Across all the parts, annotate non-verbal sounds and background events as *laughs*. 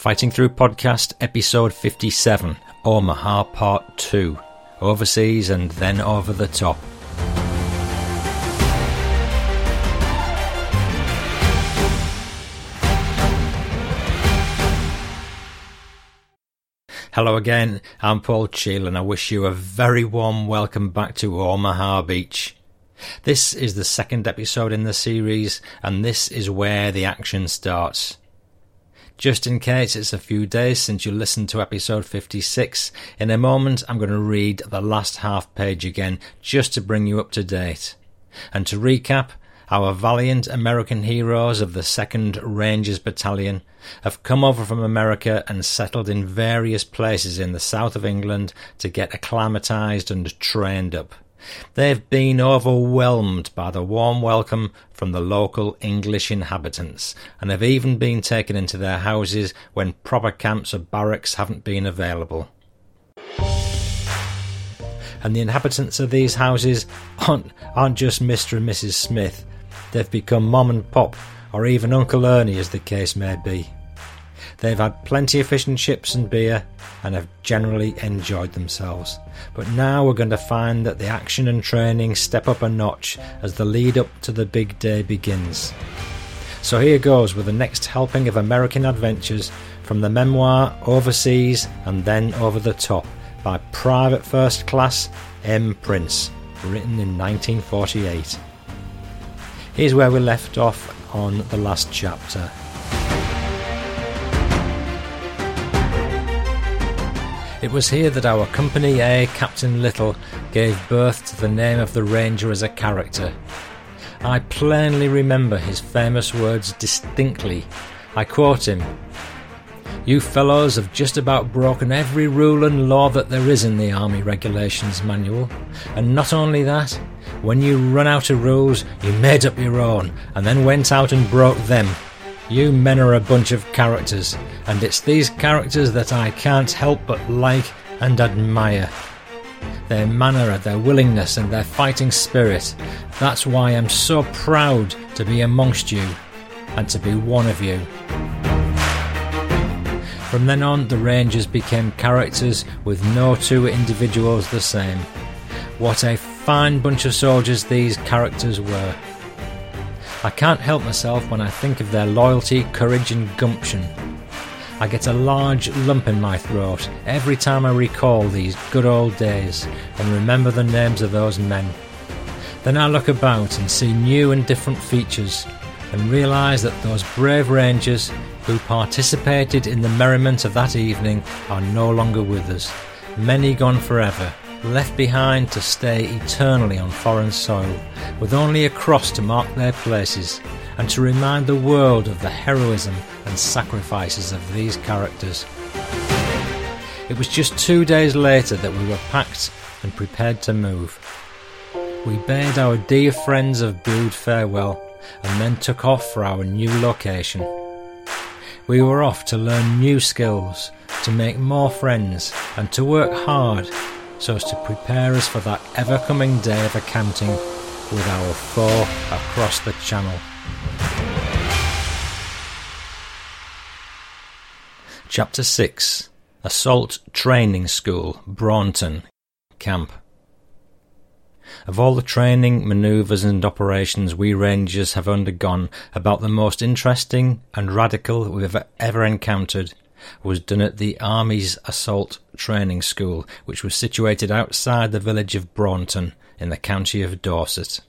Fighting Through Podcast, Episode 57, Omaha Part 2 Overseas and then Over the Top. Hello again, I'm Paul Cheall and I wish you a very warm welcome back to Omaha Beach. This is the second episode in the series, and this is where the action starts. Just in case it's a few days since you listened to episode 56, in a moment I'm going to read the last half page again just to bring you up to date. And to recap, our valiant American heroes of the 2nd Rangers Battalion have come over from America and settled in various places in the south of England to get acclimatized and trained up. They've been overwhelmed by the warm welcome from the local English inhabitants, and have even been taken into their houses when proper camps or barracks haven't been available. And the inhabitants of these houses aren't, aren't just Mr. and Mrs. Smith, they've become Mom and Pop, or even Uncle Ernie, as the case may be. They've had plenty of fish and chips and beer and have generally enjoyed themselves. But now we're going to find that the action and training step up a notch as the lead up to the big day begins. So here goes with the next helping of American adventures from the memoir Overseas and Then Over the Top by Private First Class M. Prince, written in 1948. Here's where we left off on the last chapter. It was here that our Company A Captain Little gave birth to the name of the Ranger as a character. I plainly remember his famous words distinctly. I quote him You fellows have just about broken every rule and law that there is in the Army Regulations Manual. And not only that, when you run out of rules, you made up your own and then went out and broke them. You men are a bunch of characters, and it's these characters that I can't help but like and admire. Their manner, their willingness, and their fighting spirit. That's why I'm so proud to be amongst you and to be one of you. From then on, the Rangers became characters with no two individuals the same. What a fine bunch of soldiers these characters were. I can't help myself when I think of their loyalty, courage, and gumption. I get a large lump in my throat every time I recall these good old days and remember the names of those men. Then I look about and see new and different features and realise that those brave rangers who participated in the merriment of that evening are no longer with us, many gone forever left behind to stay eternally on foreign soil, with only a cross to mark their places, and to remind the world of the heroism and sacrifices of these characters. It was just two days later that we were packed and prepared to move. We bade our dear friends of Bude farewell and then took off for our new location. We were off to learn new skills, to make more friends, and to work hard so as to prepare us for that ever coming day of accounting with our foe across the channel. Chapter 6 Assault Training School, Braunton, Camp. Of all the training, manoeuvres, and operations we Rangers have undergone, about the most interesting and radical we have ever encountered was done at the Army's Assault Training School, which was situated outside the village of Braunton in the county of Dorset.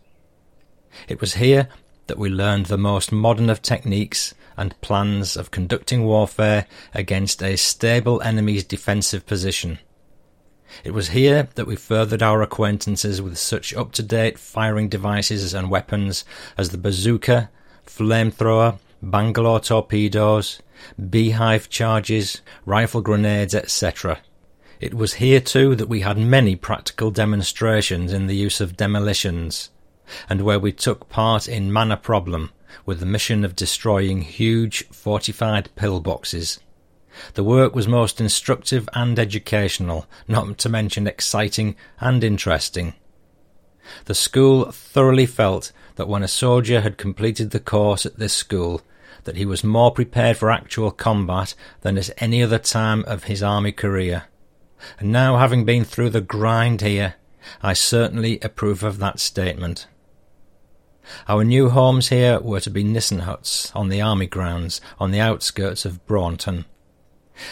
It was here that we learned the most modern of techniques and plans of conducting warfare against a stable enemy's defensive position. It was here that we furthered our acquaintances with such up to date firing devices and weapons as the bazooka, flamethrower, Bangalore torpedoes, beehive charges, rifle grenades, etc. It was here too that we had many practical demonstrations in the use of demolitions, and where we took part in Man a Problem with the mission of destroying huge fortified pillboxes. The work was most instructive and educational, not to mention exciting and interesting. The school thoroughly felt that when a soldier had completed the course at this school, that he was more prepared for actual combat than at any other time of his army career. And now, having been through the grind here, I certainly approve of that statement. Our new homes here were to be Nissen huts on the army grounds on the outskirts of Braunton.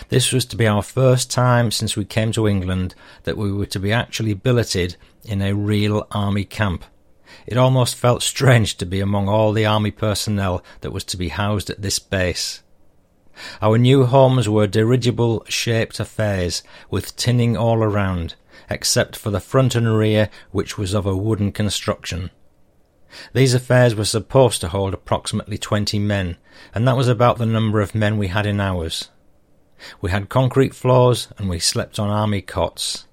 This was to be our first time since we came to England that we were to be actually billeted in a real army camp. It almost felt strange to be among all the army personnel that was to be housed at this base. Our new homes were dirigible shaped affairs with tinning all around, except for the front and rear, which was of a wooden construction. These affairs were supposed to hold approximately twenty men, and that was about the number of men we had in ours. We had concrete floors and we slept on army cots.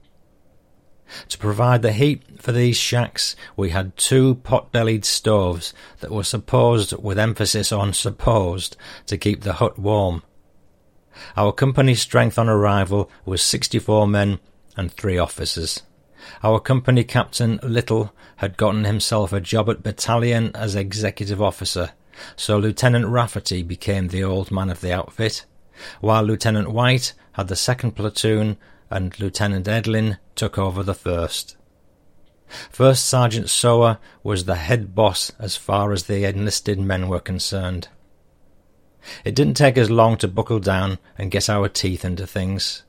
To provide the heat for these shacks, we had two pot-bellied stoves that were supposed, with emphasis on supposed, to keep the hut warm. Our company strength on arrival was 64 men and three officers. Our company captain, Little, had gotten himself a job at battalion as executive officer, so Lieutenant Rafferty became the old man of the outfit, while Lieutenant White had the second platoon and Lieutenant Edlin took over the first. First Sergeant Sower was the head boss as far as the enlisted men were concerned. It didn't take us long to buckle down and get our teeth into things.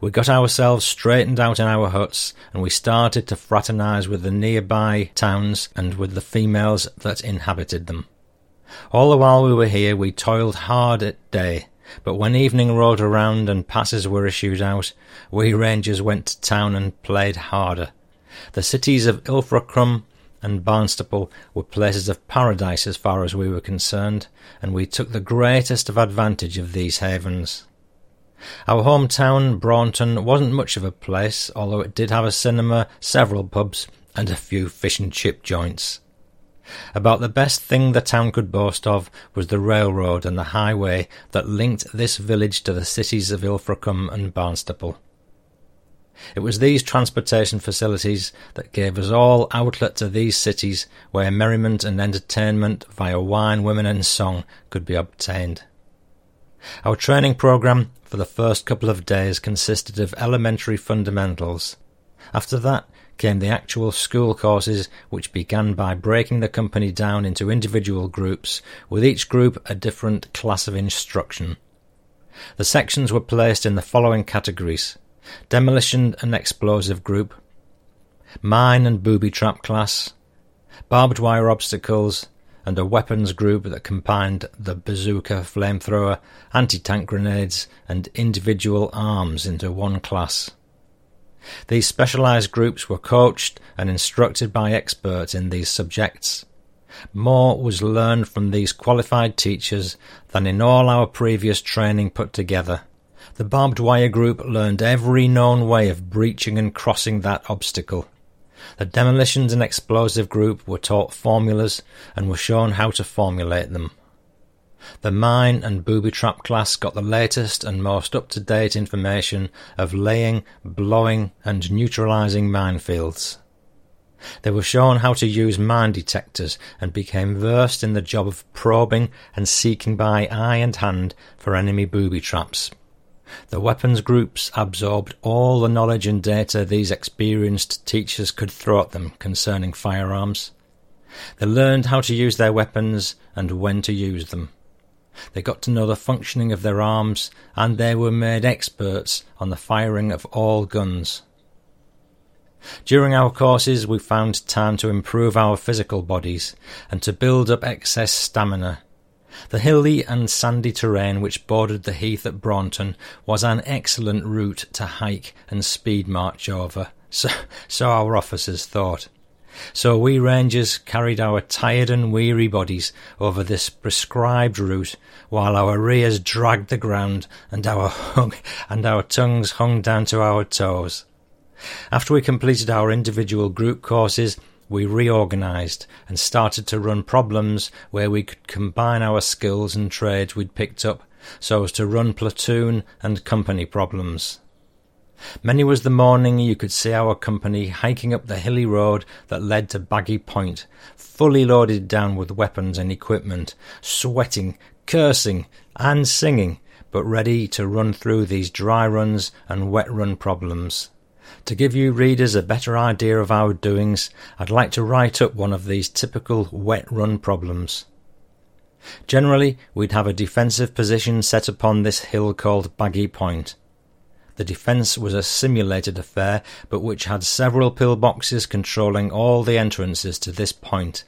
We got ourselves straightened out in our huts, and we started to fraternize with the nearby towns and with the females that inhabited them. All the while we were here, we toiled hard at day, but when evening rolled around and passes were issued out, we rangers went to town and played harder. The cities of Ilfracombe and Barnstaple were places of paradise as far as we were concerned, and we took the greatest of advantage of these havens. Our hometown, Braunton, wasn't much of a place, although it did have a cinema, several pubs, and a few fish and chip joints. About the best thing the town could boast of was the railroad and the highway that linked this village to the cities of Ilfracombe and Barnstaple. It was these transportation facilities that gave us all outlet to these cities where merriment and entertainment via wine, women, and song could be obtained. Our training program for the first couple of days consisted of elementary fundamentals. After that came the actual school courses, which began by breaking the company down into individual groups, with each group a different class of instruction. The sections were placed in the following categories Demolition and Explosive Group, Mine and Booby Trap Class, Barbed Wire Obstacles, and a weapons group that combined the bazooka, flamethrower, anti-tank grenades, and individual arms into one class. These specialized groups were coached and instructed by experts in these subjects. More was learned from these qualified teachers than in all our previous training put together. The barbed wire group learned every known way of breaching and crossing that obstacle. The demolitions and explosive group were taught formulas and were shown how to formulate them. The mine and booby trap class got the latest and most up to date information of laying, blowing, and neutralizing minefields. They were shown how to use mine detectors and became versed in the job of probing and seeking by eye and hand for enemy booby traps. The weapons groups absorbed all the knowledge and data these experienced teachers could throw at them concerning firearms. They learned how to use their weapons and when to use them. They got to know the functioning of their arms, and they were made experts on the firing of all guns. During our courses, we found time to improve our physical bodies and to build up excess stamina the hilly and sandy terrain which bordered the heath at Braunton was an excellent route to hike and speed march over, so, so our officers thought. So we rangers carried our tired and weary bodies over this prescribed route, while our rears dragged the ground and our hung, and our tongues hung down to our toes. After we completed our individual group courses, we reorganized and started to run problems where we could combine our skills and trades we'd picked up so as to run platoon and company problems. Many was the morning you could see our company hiking up the hilly road that led to Baggy Point, fully loaded down with weapons and equipment, sweating, cursing and singing, but ready to run through these dry runs and wet run problems. To give you readers a better idea of our doings, I'd like to write up one of these typical wet run problems. Generally, we'd have a defensive position set upon this hill called Baggy Point. The defence was a simulated affair, but which had several pillboxes controlling all the entrances to this point.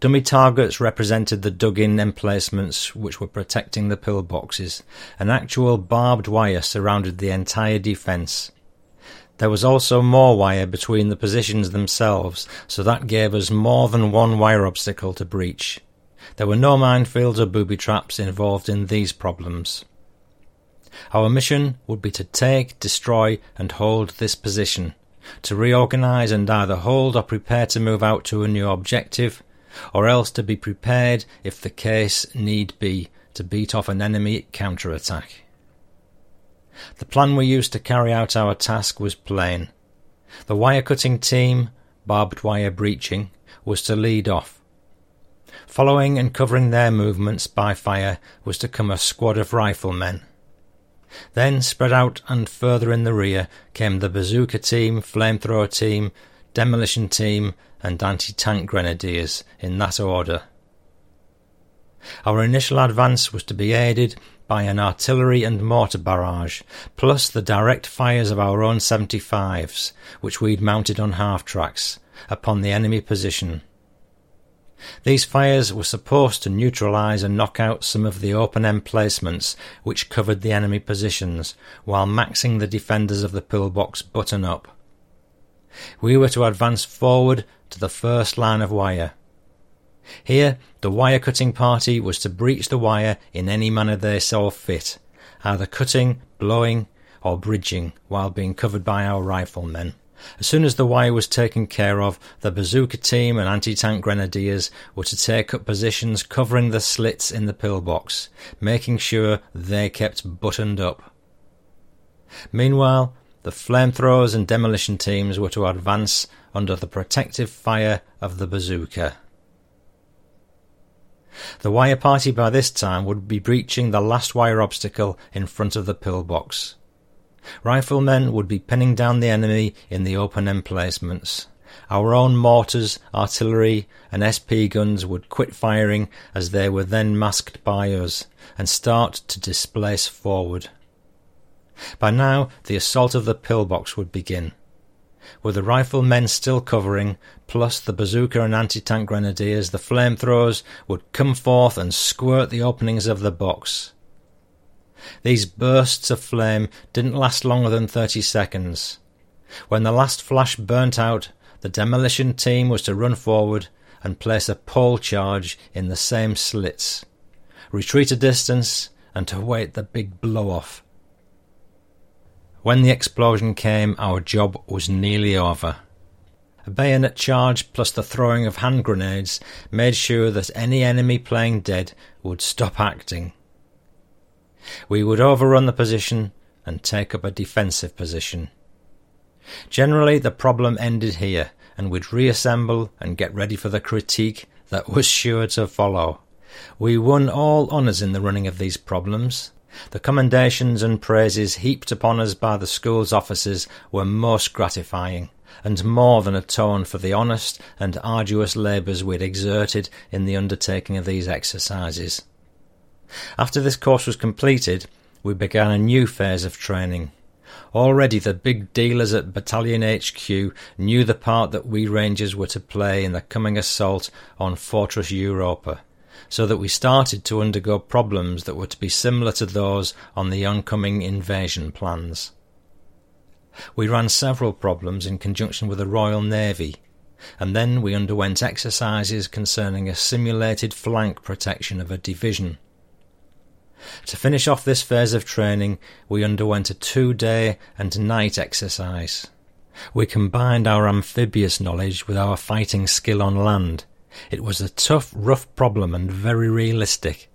Dummy targets represented the dug-in emplacements which were protecting the pillboxes. An actual barbed wire surrounded the entire defence. There was also more wire between the positions themselves, so that gave us more than one wire obstacle to breach. There were no minefields or booby traps involved in these problems. Our mission would be to take, destroy, and hold this position, to reorganize and either hold or prepare to move out to a new objective, or else to be prepared, if the case need be, to beat off an enemy counter-attack. The plan we used to carry out our task was plain. The wire cutting team, barbed wire breaching, was to lead off. Following and covering their movements by fire was to come a squad of riflemen. Then, spread out and further in the rear, came the bazooka team, flamethrower team, demolition team, and anti-tank grenadiers, in that order. Our initial advance was to be aided by an artillery and mortar barrage, plus the direct fires of our own 75s, which we'd mounted on half tracks, upon the enemy position. These fires were supposed to neutralise and knock out some of the open emplacements which covered the enemy positions, while maxing the defenders of the pillbox button up. We were to advance forward to the first line of wire. Here, the wire cutting party was to breach the wire in any manner they saw fit, either cutting, blowing, or bridging, while being covered by our riflemen. As soon as the wire was taken care of, the bazooka team and anti-tank grenadiers were to take up positions covering the slits in the pillbox, making sure they kept buttoned up. Meanwhile, the flamethrowers and demolition teams were to advance under the protective fire of the bazooka. The wire party by this time would be breaching the last wire obstacle in front of the pillbox. Riflemen would be pinning down the enemy in the open emplacements. Our own mortars, artillery, and SP guns would quit firing as they were then masked by us and start to displace forward. By now, the assault of the pillbox would begin. With the riflemen still covering, plus the bazooka and anti-tank grenadiers, the flamethrowers would come forth and squirt the openings of the box. These bursts of flame didn't last longer than thirty seconds. When the last flash burnt out, the demolition team was to run forward and place a pole charge in the same slits, retreat a distance, and to wait the big blow off. When the explosion came, our job was nearly over. A bayonet charge plus the throwing of hand grenades made sure that any enemy playing dead would stop acting. We would overrun the position and take up a defensive position. Generally, the problem ended here, and we'd reassemble and get ready for the critique that was sure to follow. We won all honours in the running of these problems. The commendations and praises heaped upon us by the school's officers were most gratifying, and more than atone for the honest and arduous labours we'd exerted in the undertaking of these exercises. After this course was completed, we began a new phase of training. Already the big dealers at Battalion HQ knew the part that we Rangers were to play in the coming assault on Fortress Europa, so that we started to undergo problems that were to be similar to those on the oncoming invasion plans. We ran several problems in conjunction with the Royal Navy, and then we underwent exercises concerning a simulated flank protection of a division. To finish off this phase of training, we underwent a two day and night exercise. We combined our amphibious knowledge with our fighting skill on land. It was a tough, rough problem and very realistic.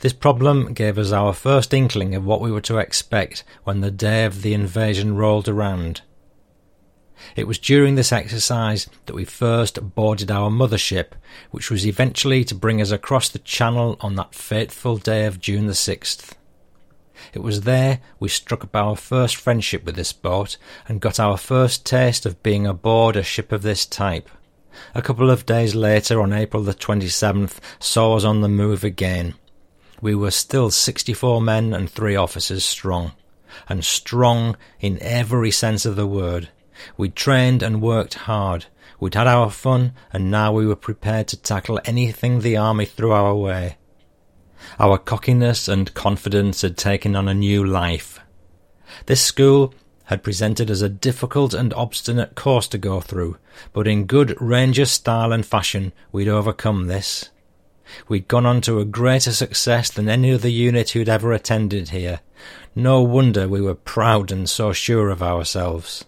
This problem gave us our first inkling of what we were to expect when the day of the invasion rolled around. It was during this exercise that we first boarded our mothership, which was eventually to bring us across the Channel on that fateful day of June the 6th. It was there we struck up our first friendship with this boat and got our first taste of being aboard a ship of this type. A couple of days later, on April the 27th, saw us on the move again. We were still 64 men and three officers strong, and strong in every sense of the word. We'd trained and worked hard. We'd had our fun, and now we were prepared to tackle anything the army threw our way. Our cockiness and confidence had taken on a new life. This school had presented us a difficult and obstinate course to go through, but in good Ranger style and fashion we'd overcome this. We'd gone on to a greater success than any other unit who'd ever attended here. No wonder we were proud and so sure of ourselves.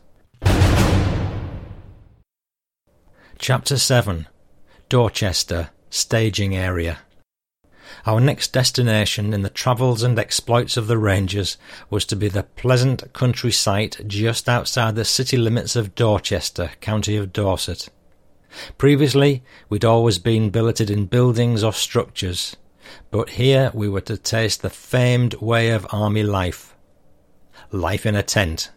Chapter 7 Dorchester Staging Area Our next destination in the travels and exploits of the Rangers was to be the pleasant country site just outside the city limits of Dorchester, county of Dorset. Previously, we'd always been billeted in buildings or structures, but here we were to taste the famed way of army life. Life in a tent,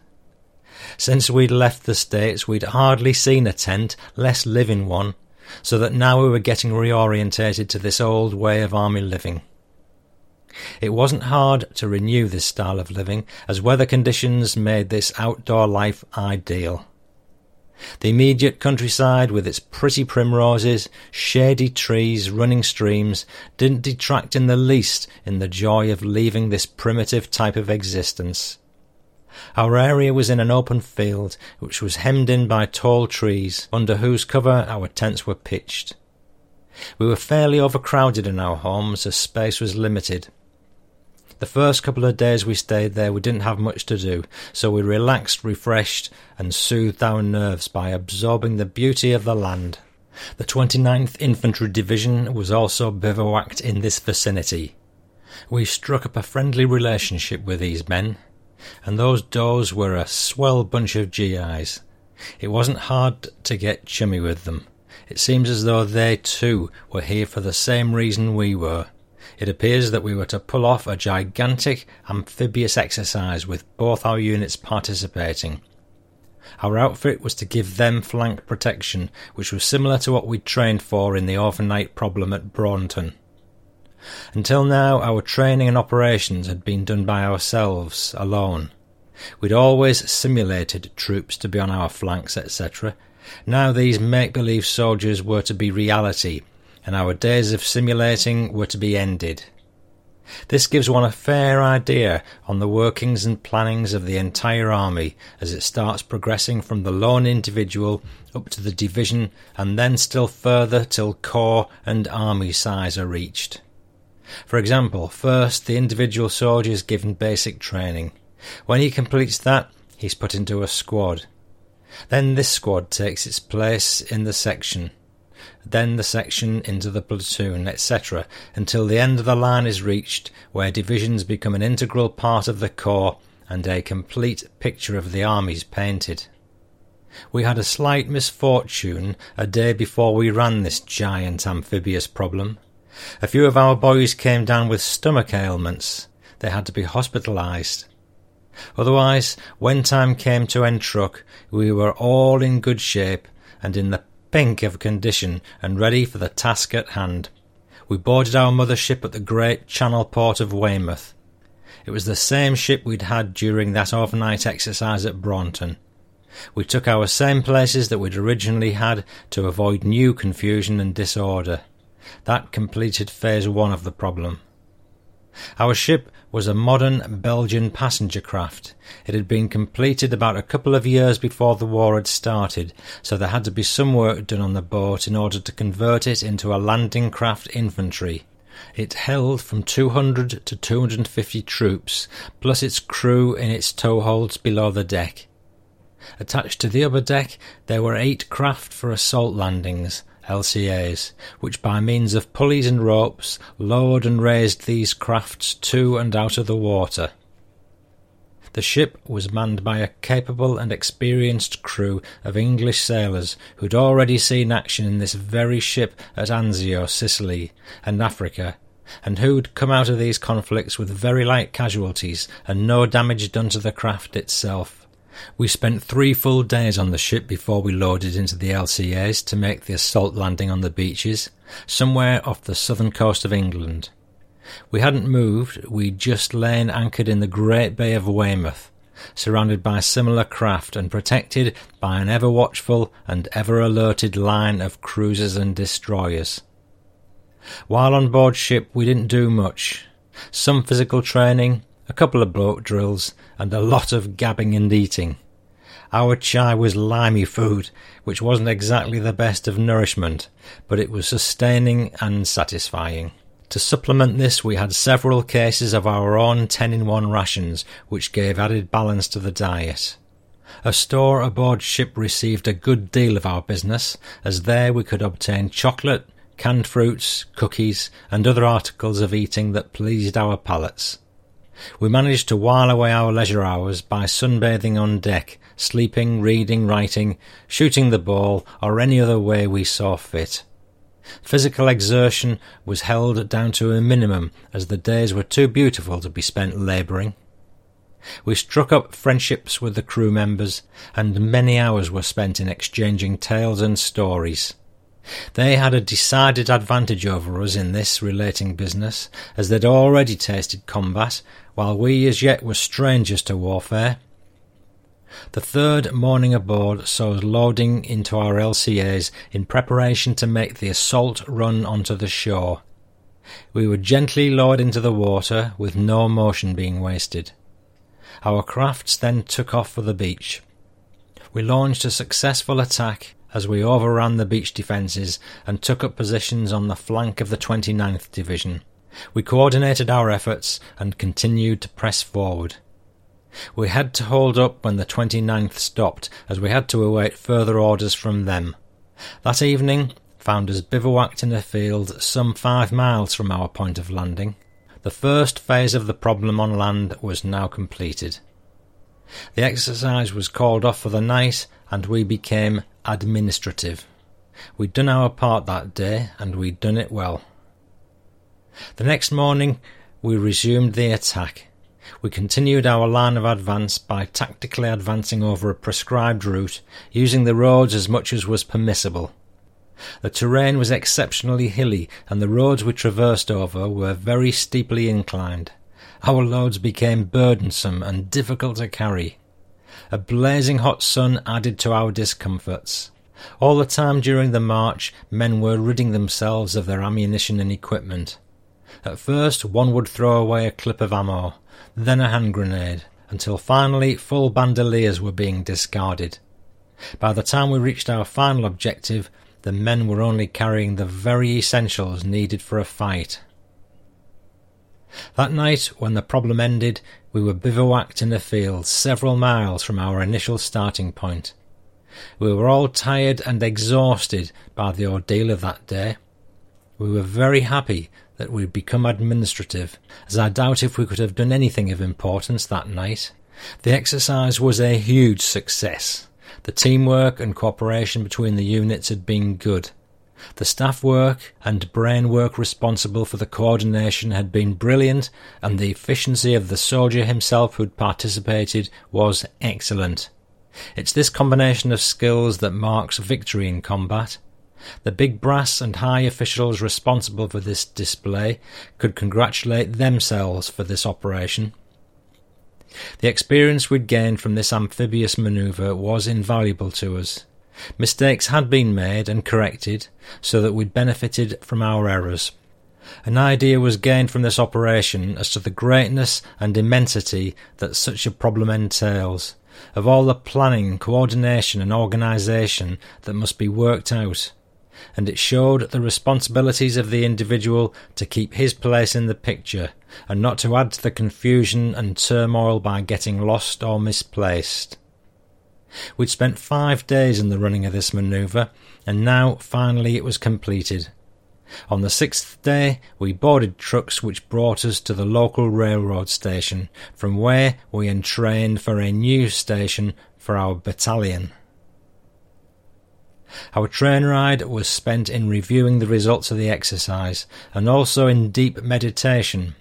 since we'd left the States, we'd hardly seen a tent, less live in one, so that now we were getting reorientated to this old way of army living. It wasn't hard to renew this style of living, as weather conditions made this outdoor life ideal. The immediate countryside, with its pretty primroses, shady trees, running streams, didn't detract in the least in the joy of leaving this primitive type of existence. Our area was in an open field, which was hemmed in by tall trees, under whose cover our tents were pitched. We were fairly overcrowded in our homes, as space was limited. The first couple of days we stayed there, we didn't have much to do, so we relaxed, refreshed, and soothed our nerves by absorbing the beauty of the land. The 29th Infantry Division was also bivouacked in this vicinity. We struck up a friendly relationship with these men, and those does were a swell bunch of GIs. It wasn't hard to get chummy with them. It seems as though they too were here for the same reason we were. It appears that we were to pull off a gigantic amphibious exercise with both our units participating. Our outfit was to give them flank protection, which was similar to what we'd trained for in the overnight problem at Braunton. Until now, our training and operations had been done by ourselves, alone. We'd always simulated troops to be on our flanks, etc. Now these make-believe soldiers were to be reality, and our days of simulating were to be ended. This gives one a fair idea on the workings and plannings of the entire army as it starts progressing from the lone individual up to the division and then still further till corps and army size are reached. For example, first the individual soldier is given basic training. When he completes that, he's put into a squad. Then this squad takes its place in the section, then the section into the platoon, etc., until the end of the line is reached, where divisions become an integral part of the corps and a complete picture of the army is painted. We had a slight misfortune a day before we ran this giant amphibious problem. A few of our boys came down with stomach ailments. They had to be hospitalized. Otherwise, when time came to entruck, we were all in good shape and in the pink of condition and ready for the task at hand. We boarded our mother ship at the great channel port of Weymouth. It was the same ship we'd had during that overnight exercise at Braunton. We took our same places that we'd originally had to avoid new confusion and disorder. That completed phase one of the problem. Our ship was a modern Belgian passenger craft. It had been completed about a couple of years before the war had started, so there had to be some work done on the boat in order to convert it into a landing craft infantry. It held from 200 to 250 troops, plus its crew in its towholds below the deck. Attached to the upper deck there were eight craft for assault landings, LCAs, which by means of pulleys and ropes lowered and raised these crafts to and out of the water. The ship was manned by a capable and experienced crew of English sailors who'd already seen action in this very ship at Anzio, Sicily, and Africa, and who'd come out of these conflicts with very light casualties and no damage done to the craft itself. We spent three full days on the ship before we loaded into the LCAs to make the assault landing on the beaches, somewhere off the southern coast of England. We hadn't moved, we'd just lain anchored in the great bay of Weymouth, surrounded by similar craft and protected by an ever watchful and ever alerted line of cruisers and destroyers. While on board ship, we didn't do much. Some physical training, a couple of boat drills, and a lot of gabbing and eating. Our chai was limey food, which wasn't exactly the best of nourishment, but it was sustaining and satisfying. To supplement this, we had several cases of our own 10 in 1 rations, which gave added balance to the diet. A store aboard ship received a good deal of our business, as there we could obtain chocolate, canned fruits, cookies, and other articles of eating that pleased our palates. We managed to while away our leisure hours by sunbathing on deck, sleeping, reading, writing, shooting the ball, or any other way we saw fit. Physical exertion was held down to a minimum as the days were too beautiful to be spent labouring. We struck up friendships with the crew members, and many hours were spent in exchanging tales and stories. They had a decided advantage over us in this relating business, as they'd already tasted combat, while we as yet were strangers to warfare. The third morning aboard saw us loading into our LCAs in preparation to make the assault run onto the shore. We were gently lowered into the water, with no motion being wasted. Our crafts then took off for the beach. We launched a successful attack as we overran the beach defences and took up positions on the flank of the 29th Division. We coordinated our efforts and continued to press forward. We had to hold up when the 29th stopped, as we had to await further orders from them. That evening found us bivouacked in a field some five miles from our point of landing. The first phase of the problem on land was now completed. The exercise was called off for the night, and we became administrative. We'd done our part that day, and we'd done it well. The next morning, we resumed the attack. We continued our line of advance by tactically advancing over a prescribed route, using the roads as much as was permissible. The terrain was exceptionally hilly, and the roads we traversed over were very steeply inclined. Our loads became burdensome and difficult to carry. A blazing hot sun added to our discomforts. All the time during the march, men were ridding themselves of their ammunition and equipment. At first, one would throw away a clip of ammo, then a hand grenade, until finally full bandoliers were being discarded. By the time we reached our final objective, the men were only carrying the very essentials needed for a fight. That night, when the problem ended, we were bivouacked in the field several miles from our initial starting point. We were all tired and exhausted by the ordeal of that day. We were very happy that we'd become administrative, as I doubt if we could have done anything of importance that night. The exercise was a huge success. The teamwork and cooperation between the units had been good. The staff work and brain work responsible for the coordination had been brilliant, and the efficiency of the soldier himself who'd participated was excellent. It's this combination of skills that marks victory in combat. The big brass and high officials responsible for this display could congratulate themselves for this operation. The experience we'd gained from this amphibious manoeuvre was invaluable to us. Mistakes had been made and corrected so that we'd benefited from our errors. An idea was gained from this operation as to the greatness and immensity that such a problem entails, of all the planning, coordination, and organisation that must be worked out, and it showed the responsibilities of the individual to keep his place in the picture, and not to add to the confusion and turmoil by getting lost or misplaced. We'd spent five days in the running of this manoeuvre, and now finally it was completed. On the sixth day, we boarded trucks which brought us to the local railroad station, from where we entrained for a new station for our battalion. Our train ride was spent in reviewing the results of the exercise and also in deep meditation.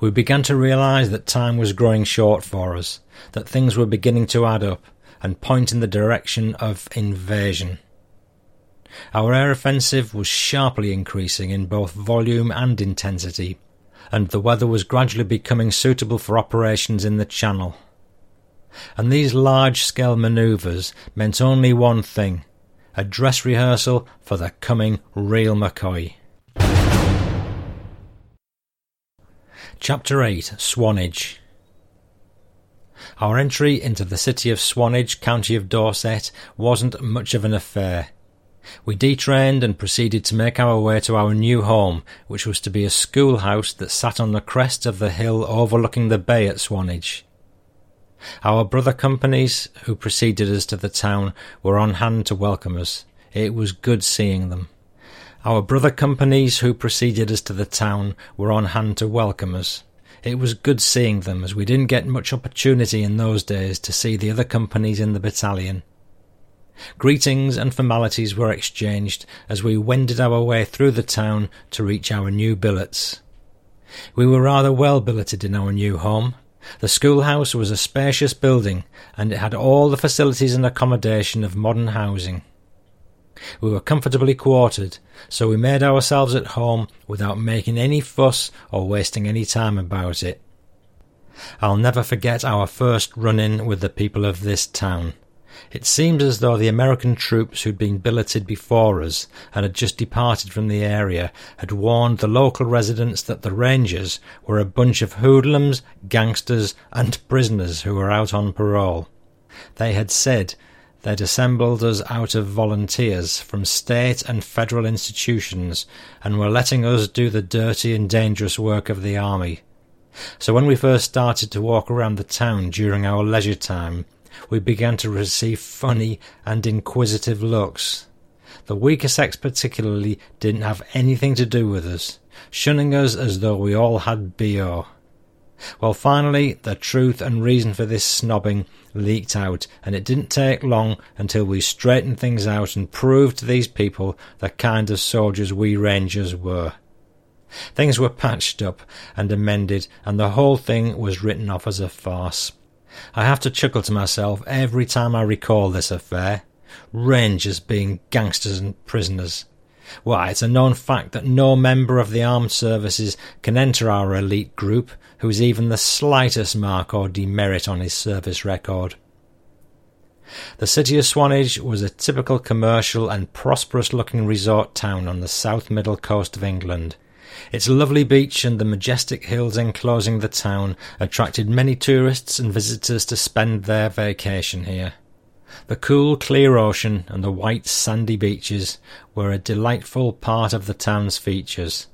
We began to realize that time was growing short for us, that things were beginning to add up and point in the direction of invasion. Our air offensive was sharply increasing in both volume and intensity, and the weather was gradually becoming suitable for operations in the Channel. And these large scale manoeuvres meant only one thing a dress rehearsal for the coming real McCoy. Chapter 8 Swanage Our entry into the city of Swanage, county of Dorset, wasn't much of an affair. We detrained and proceeded to make our way to our new home, which was to be a schoolhouse that sat on the crest of the hill overlooking the bay at Swanage. Our brother companies, who preceded us to the town, were on hand to welcome us. It was good seeing them. Our brother companies, who preceded us to the town, were on hand to welcome us. It was good seeing them, as we didn't get much opportunity in those days to see the other companies in the battalion. Greetings and formalities were exchanged as we wended our way through the town to reach our new billets. We were rather well billeted in our new home. The schoolhouse was a spacious building, and it had all the facilities and accommodation of modern housing. We were comfortably quartered, so we made ourselves at home without making any fuss or wasting any time about it. I'll never forget our first run in with the people of this town. It seemed as though the American troops who'd been billeted before us and had just departed from the area had warned the local residents that the Rangers were a bunch of hoodlums, gangsters, and prisoners who were out on parole. They had said they'd assembled us out of volunteers from state and federal institutions and were letting us do the dirty and dangerous work of the army. So when we first started to walk around the town during our leisure time, we began to receive funny and inquisitive looks. The weaker sex particularly didn't have anything to do with us, shunning us as though we all had BO. Well, finally, the truth and reason for this snobbing leaked out, and it didn't take long until we straightened things out and proved to these people the kind of soldiers we Rangers were. Things were patched up and amended, and the whole thing was written off as a farce. I have to chuckle to myself every time I recall this affair. Rangers being gangsters and prisoners. Why, it's a known fact that no member of the armed services can enter our elite group who has even the slightest mark or demerit on his service record. The city of Swanage was a typical commercial and prosperous looking resort town on the south middle coast of England. Its lovely beach and the majestic hills enclosing the town attracted many tourists and visitors to spend their vacation here. The cool, clear ocean and the white, sandy beaches were a delightful part of the town's features.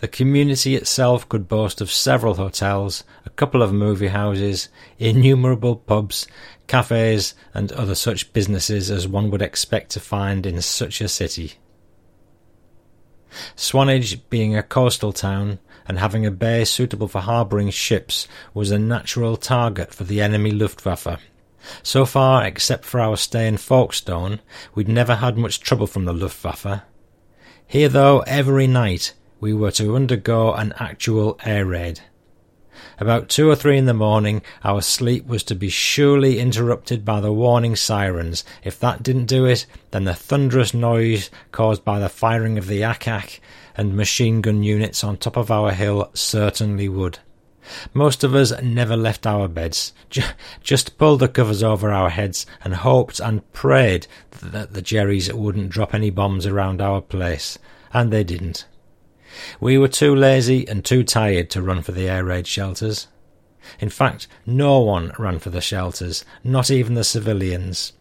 The community itself could boast of several hotels, a couple of movie houses, innumerable pubs, cafes, and other such businesses as one would expect to find in such a city. Swanage, being a coastal town and having a bay suitable for harbouring ships, was a natural target for the enemy Luftwaffe. So far, except for our stay in Folkestone, we'd never had much trouble from the Luftwaffe. Here, though, every night we were to undergo an actual air raid. About two or three in the morning, our sleep was to be surely interrupted by the warning sirens. If that didn't do it, then the thunderous noise caused by the firing of the ack and machine gun units on top of our hill certainly would. Most of us never left our beds, just pulled the covers over our heads and hoped and prayed that the Jerrys wouldn't drop any bombs around our place, and they didn't. We were too lazy and too tired to run for the air raid shelters. In fact, no one ran for the shelters, not even the civilians.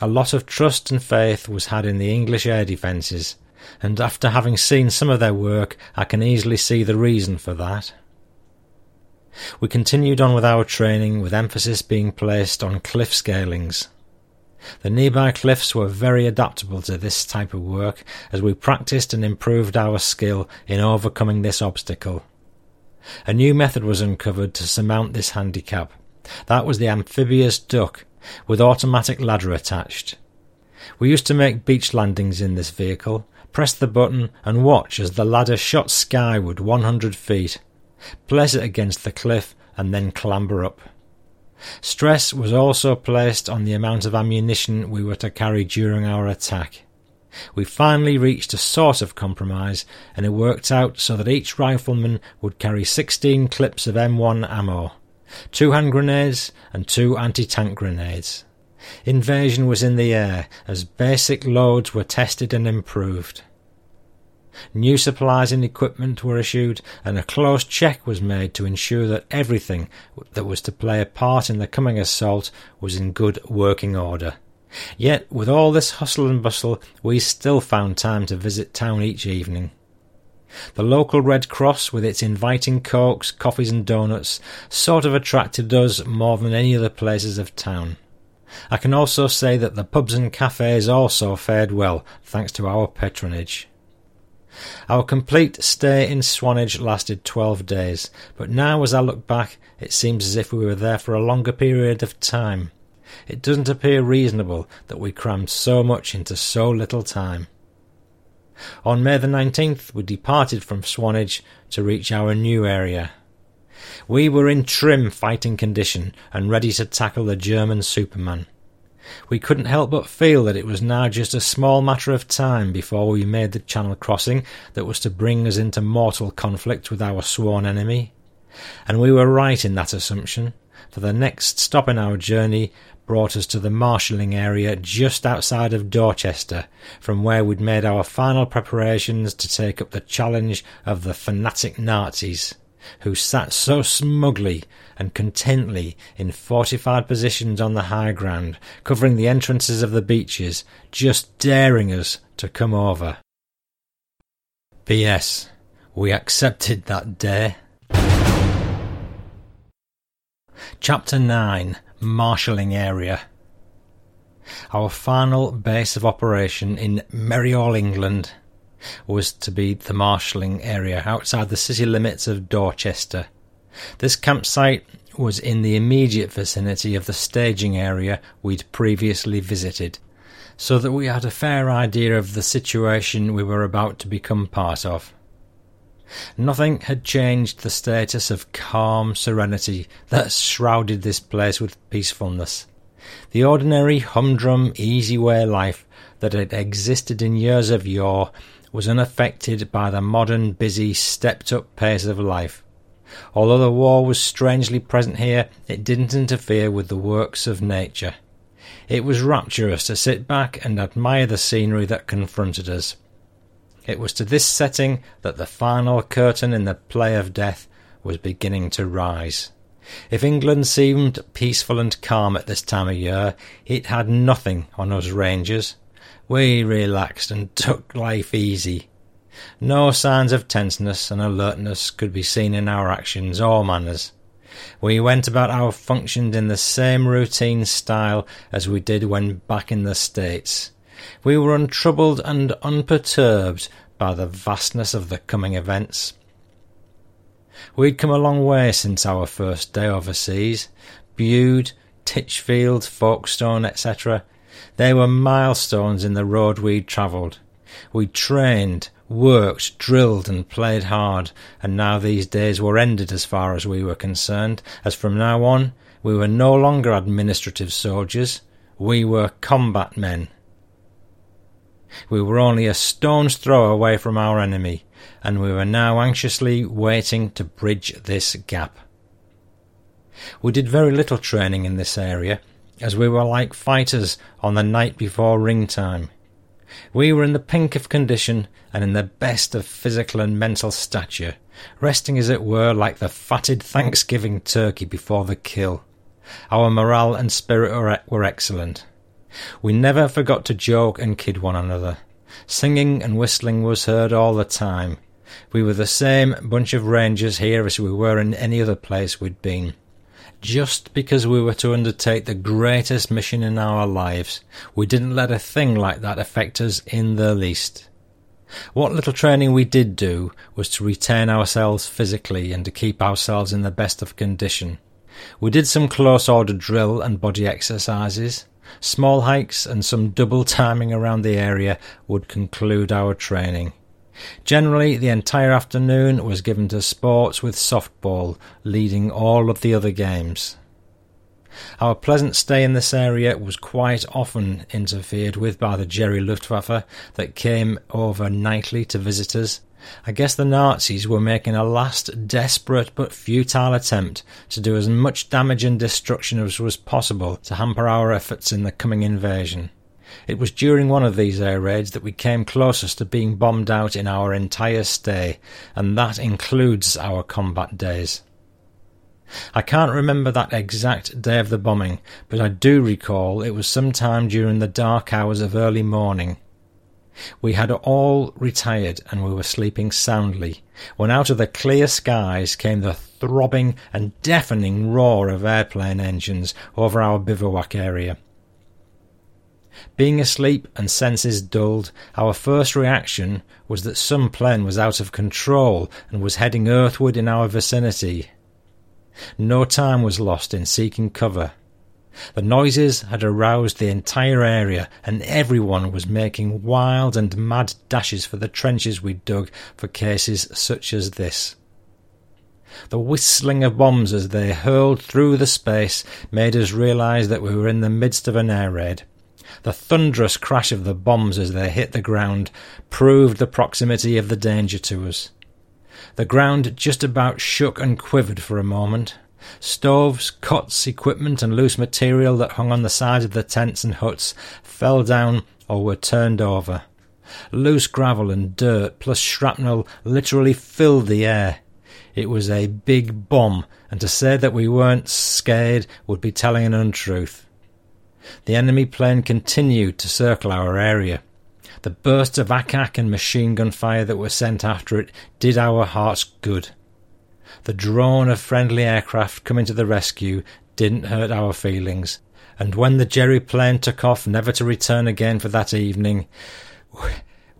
A lot of trust and faith was had in the English air defences, and after having seen some of their work, I can easily see the reason for that. We continued on with our training, with emphasis being placed on cliff scalings. The nearby cliffs were very adaptable to this type of work as we practiced and improved our skill in overcoming this obstacle. A new method was uncovered to surmount this handicap. That was the amphibious duck, with automatic ladder attached. We used to make beach landings in this vehicle, press the button, and watch as the ladder shot skyward 100 feet, place it against the cliff, and then clamber up. Stress was also placed on the amount of ammunition we were to carry during our attack. We finally reached a sort of compromise, and it worked out so that each rifleman would carry 16 clips of M1 ammo, two hand grenades, and two anti tank grenades. Invasion was in the air as basic loads were tested and improved. New supplies and equipment were issued, and a close check was made to ensure that everything that was to play a part in the coming assault was in good working order. Yet, with all this hustle and bustle, we still found time to visit town each evening. The local Red Cross, with its inviting cokes, coffees, and doughnuts, sort of attracted us more than any other places of town. I can also say that the pubs and cafes also fared well, thanks to our patronage. Our complete stay in Swanage lasted twelve days, but now as I look back, it seems as if we were there for a longer period of time. It doesn't appear reasonable that we crammed so much into so little time. On May the 19th, we departed from Swanage to reach our new area. We were in trim fighting condition and ready to tackle the German Superman. We couldn't help but feel that it was now just a small matter of time before we made the channel crossing that was to bring us into mortal conflict with our sworn enemy. And we were right in that assumption, for the next stop in our journey brought us to the marshalling area just outside of Dorchester, from where we'd made our final preparations to take up the challenge of the fanatic Nazis who sat so smugly and contently in fortified positions on the high ground, covering the entrances of the beaches, just daring us to come over. P.S. We accepted that day. Chapter 9 Marshalling Area Our final base of operation in Merriall, England was to be the marshalling area outside the city limits of Dorchester. This campsite was in the immediate vicinity of the staging area we'd previously visited, so that we had a fair idea of the situation we were about to become part of. Nothing had changed the status of calm serenity that shrouded this place with peacefulness. The ordinary humdrum, easy way life that had existed in years of yore was unaffected by the modern, busy, stepped up pace of life. Although the war was strangely present here, it didn't interfere with the works of nature. It was rapturous to sit back and admire the scenery that confronted us. It was to this setting that the final curtain in the play of death was beginning to rise. If England seemed peaceful and calm at this time of year, it had nothing on us Rangers. We relaxed and took life easy. No signs of tenseness and alertness could be seen in our actions or manners. We went about our functions in the same routine style as we did when back in the States. We were untroubled and unperturbed by the vastness of the coming events. We'd come a long way since our first day overseas. Bude, Titchfield, Folkestone, etc. They were milestones in the road we'd travelled. We trained, worked, drilled, and played hard, and now these days were ended as far as we were concerned, as from now on we were no longer administrative soldiers, we were combat men. We were only a stone's throw away from our enemy, and we were now anxiously waiting to bridge this gap. We did very little training in this area, as we were like fighters on the night before ring time. We were in the pink of condition and in the best of physical and mental stature, resting as it were like the fatted Thanksgiving turkey before the kill. Our morale and spirit were excellent. We never forgot to joke and kid one another. Singing and whistling was heard all the time. We were the same bunch of rangers here as we were in any other place we'd been. Just because we were to undertake the greatest mission in our lives. We didn't let a thing like that affect us in the least. What little training we did do was to retain ourselves physically and to keep ourselves in the best of condition. We did some close order drill and body exercises. Small hikes and some double timing around the area would conclude our training. Generally, the entire afternoon was given to sports with softball, leading all of the other games. Our pleasant stay in this area was quite often interfered with by the Jerry Luftwaffe that came over nightly to visit us. I guess the Nazis were making a last desperate but futile attempt to do as much damage and destruction as was possible to hamper our efforts in the coming invasion. It was during one of these air raids that we came closest to being bombed out in our entire stay, and that includes our combat days. I can't remember that exact day of the bombing, but I do recall it was sometime during the dark hours of early morning. We had all retired and we were sleeping soundly, when out of the clear skies came the throbbing and deafening roar of airplane engines over our bivouac area. Being asleep and senses dulled, our first reaction was that some plane was out of control and was heading earthward in our vicinity. No time was lost in seeking cover. The noises had aroused the entire area, and everyone was making wild and mad dashes for the trenches we dug for cases such as this. The whistling of bombs as they hurled through the space made us realize that we were in the midst of an air raid. The thunderous crash of the bombs as they hit the ground proved the proximity of the danger to us. The ground just about shook and quivered for a moment. Stoves, cots, equipment, and loose material that hung on the sides of the tents and huts fell down or were turned over. Loose gravel and dirt plus shrapnel literally filled the air. It was a big bomb, and to say that we weren't scared would be telling an untruth. The enemy plane continued to circle our area. The bursts of ack and machine gun fire that were sent after it did our hearts good. The drone of friendly aircraft coming to the rescue didn't hurt our feelings, and when the Jerry plane took off never to return again for that evening,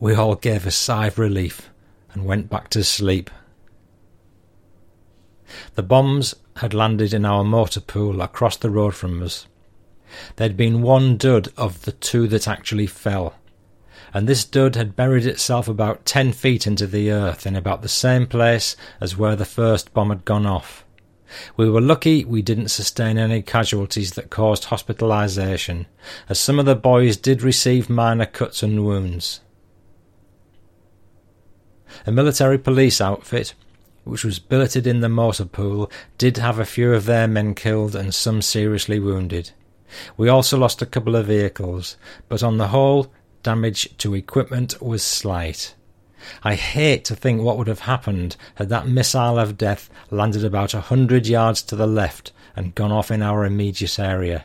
we all gave a sigh of relief and went back to sleep. The bombs had landed in our motor pool across the road from us. There'd been one dud of the two that actually fell and this dud had buried itself about ten feet into the earth in about the same place as where the first bomb had gone off. We were lucky we didn't sustain any casualties that caused hospitalisation, as some of the boys did receive minor cuts and wounds. A military police outfit, which was billeted in the motor pool, did have a few of their men killed and some seriously wounded. We also lost a couple of vehicles, but on the whole, damage to equipment was slight. I hate to think what would have happened had that missile of death landed about a hundred yards to the left and gone off in our immediate area.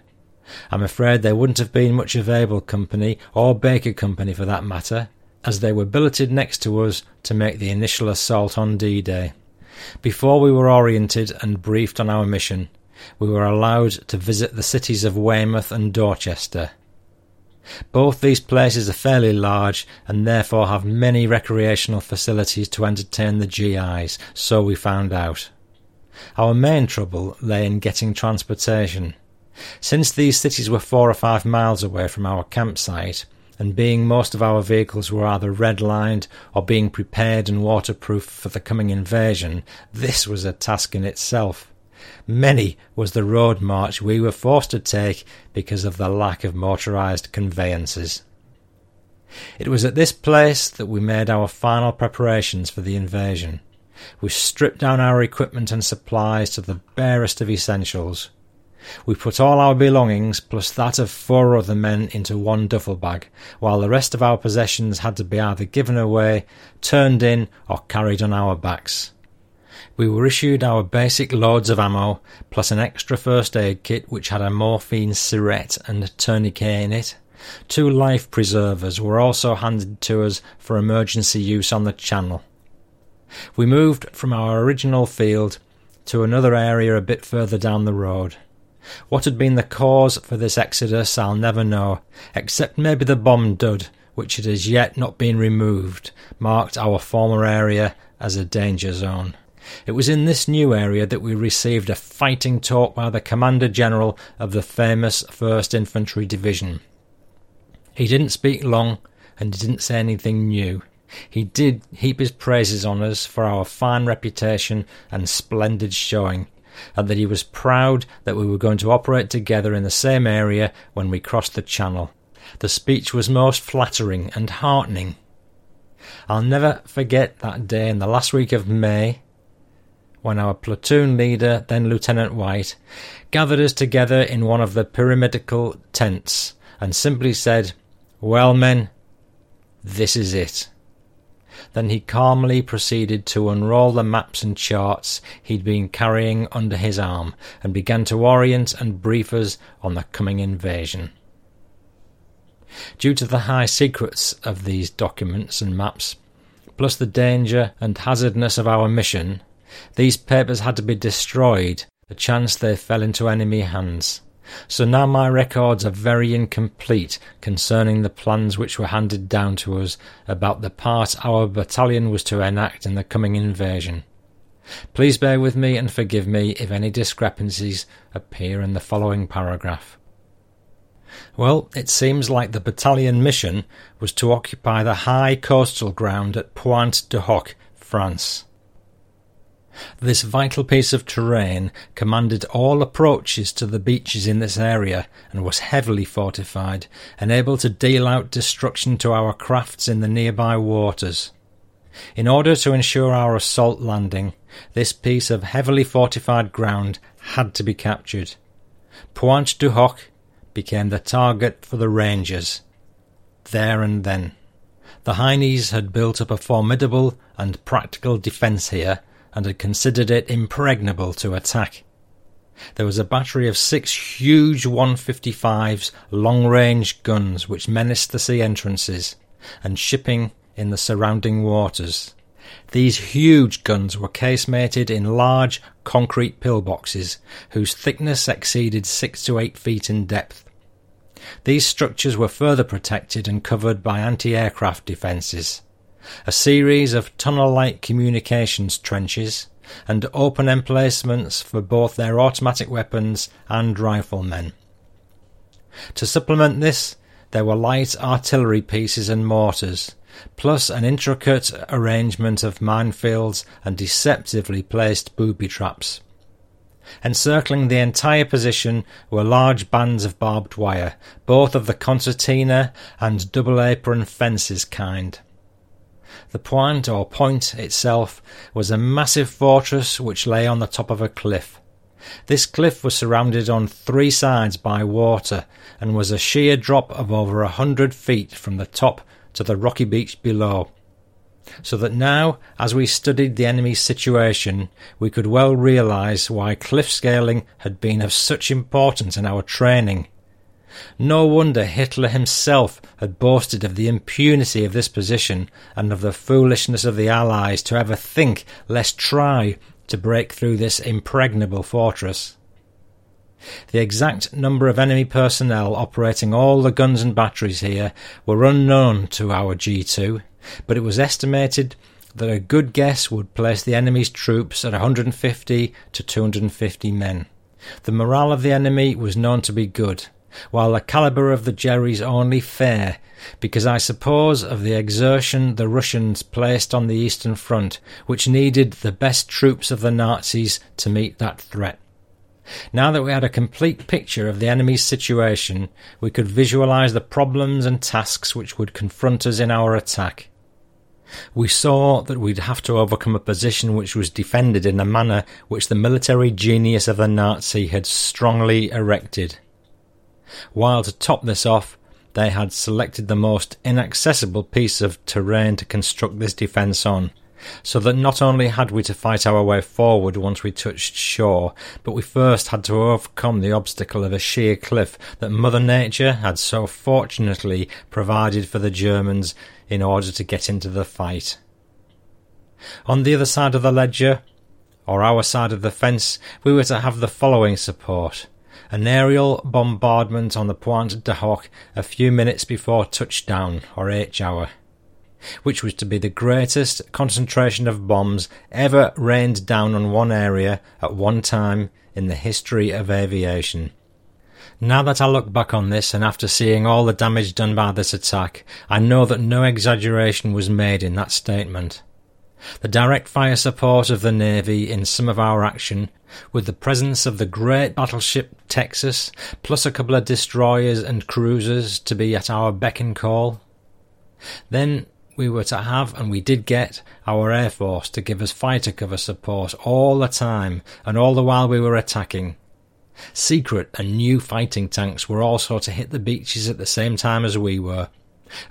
I'm afraid there wouldn't have been much of Able Company, or Baker Company for that matter, as they were billeted next to us to make the initial assault on D Day. Before we were oriented and briefed on our mission, we were allowed to visit the cities of Weymouth and Dorchester. Both these places are fairly large and therefore have many recreational facilities to entertain the GIs, so we found out. Our main trouble lay in getting transportation. Since these cities were four or five miles away from our campsite, and being most of our vehicles were either red-lined or being prepared and waterproof for the coming invasion, this was a task in itself. Many was the road march we were forced to take because of the lack of motorized conveyances. It was at this place that we made our final preparations for the invasion. We stripped down our equipment and supplies to the barest of essentials. We put all our belongings, plus that of four other men, into one duffel bag, while the rest of our possessions had to be either given away, turned in, or carried on our backs. We were issued our basic loads of ammo, plus an extra first aid kit which had a morphine syrette and tourniquet in it. Two life preservers were also handed to us for emergency use on the channel. We moved from our original field to another area a bit further down the road. What had been the cause for this exodus I'll never know, except maybe the bomb dud, which had as yet not been removed, marked our former area as a danger zone. It was in this new area that we received a fighting talk by the Commander General of the famous 1st Infantry Division. He didn't speak long, and he didn't say anything new. He did heap his praises on us for our fine reputation and splendid showing, and that he was proud that we were going to operate together in the same area when we crossed the Channel. The speech was most flattering and heartening. I'll never forget that day in the last week of May when our platoon leader, then Lieutenant White, gathered us together in one of the pyramidical tents and simply said, Well, men, this is it. Then he calmly proceeded to unroll the maps and charts he'd been carrying under his arm and began to orient and brief us on the coming invasion. Due to the high secrets of these documents and maps, plus the danger and hazardness of our mission, these papers had to be destroyed the chance they fell into enemy hands. So now my records are very incomplete concerning the plans which were handed down to us about the part our battalion was to enact in the coming invasion. Please bear with me and forgive me if any discrepancies appear in the following paragraph. Well, it seems like the battalion mission was to occupy the high coastal ground at Pointe du Hoc, France. This vital piece of terrain commanded all approaches to the beaches in this area and was heavily fortified and able to deal out destruction to our crafts in the nearby waters. In order to ensure our assault landing, this piece of heavily fortified ground had to be captured. Pointe du Hoc became the target for the Rangers. There and then. The Heinies had built up a formidable and practical defence here and had considered it impregnable to attack. There was a battery of six huge 155s long range guns which menaced the sea entrances and shipping in the surrounding waters. These huge guns were casemated in large concrete pillboxes whose thickness exceeded six to eight feet in depth. These structures were further protected and covered by anti aircraft defences a series of tunnel-like communications trenches, and open emplacements for both their automatic weapons and riflemen. To supplement this, there were light artillery pieces and mortars, plus an intricate arrangement of minefields and deceptively placed booby traps. Encircling the entire position were large bands of barbed wire, both of the concertina and double apron fences kind. The point or point itself was a massive fortress which lay on the top of a cliff. This cliff was surrounded on three sides by water and was a sheer drop of over a hundred feet from the top to the rocky beach below. So that now, as we studied the enemy's situation, we could well realize why cliff scaling had been of such importance in our training. No wonder Hitler himself had boasted of the impunity of this position and of the foolishness of the Allies to ever think, lest try, to break through this impregnable fortress. The exact number of enemy personnel operating all the guns and batteries here were unknown to our G2, but it was estimated that a good guess would place the enemy's troops at 150 to 250 men. The morale of the enemy was known to be good, while the calibre of the Jerry's only fair, because I suppose of the exertion the Russians placed on the Eastern Front, which needed the best troops of the Nazis to meet that threat. Now that we had a complete picture of the enemy's situation, we could visualize the problems and tasks which would confront us in our attack. We saw that we'd have to overcome a position which was defended in a manner which the military genius of the Nazi had strongly erected while to top this off, they had selected the most inaccessible piece of terrain to construct this defence on, so that not only had we to fight our way forward once we touched shore, but we first had to overcome the obstacle of a sheer cliff that Mother Nature had so fortunately provided for the Germans in order to get into the fight. On the other side of the ledger, or our side of the fence, we were to have the following support. An aerial bombardment on the Pointe du Hoc a few minutes before touchdown, or H hour, which was to be the greatest concentration of bombs ever rained down on one area at one time in the history of aviation. Now that I look back on this and after seeing all the damage done by this attack, I know that no exaggeration was made in that statement. The direct fire support of the Navy in some of our action, with the presence of the great battleship Texas, plus a couple of destroyers and cruisers to be at our beck and call. Then we were to have, and we did get, our Air Force to give us fighter cover support all the time and all the while we were attacking. Secret and new fighting tanks were also to hit the beaches at the same time as we were,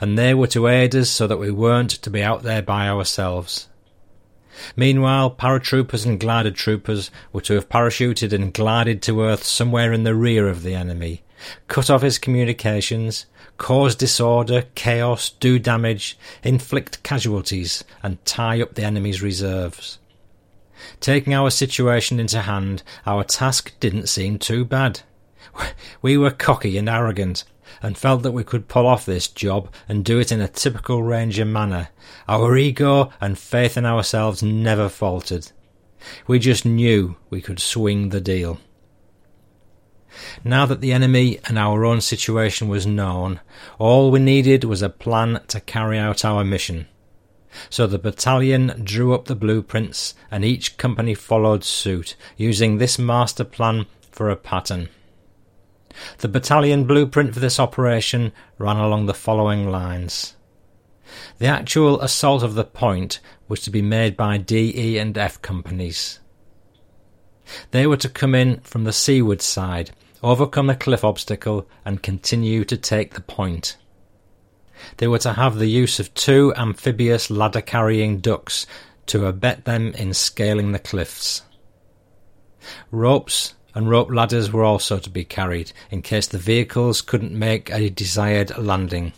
and they were to aid us so that we weren't to be out there by ourselves. Meanwhile, paratroopers and glider troopers were to have parachuted and glided to earth somewhere in the rear of the enemy, cut off his communications, cause disorder, chaos, do damage, inflict casualties, and tie up the enemy's reserves. Taking our situation into hand, our task didn't seem too bad. *laughs* We were cocky and arrogant, and felt that we could pull off this job and do it in a typical Ranger manner. Our ego and faith in ourselves never faltered. We just knew we could swing the deal. Now that the enemy and our own situation was known, all we needed was a plan to carry out our mission. So the battalion drew up the blueprints and each company followed suit, using this master plan for a pattern. The battalion blueprint for this operation ran along the following lines. The actual assault of the point was to be made by D, E, and F companies. They were to come in from the seaward side, overcome the cliff obstacle, and continue to take the point. They were to have the use of two amphibious ladder carrying ducks to abet them in scaling the cliffs. Ropes and rope ladders were also to be carried in case the vehicles couldn't make a desired landing.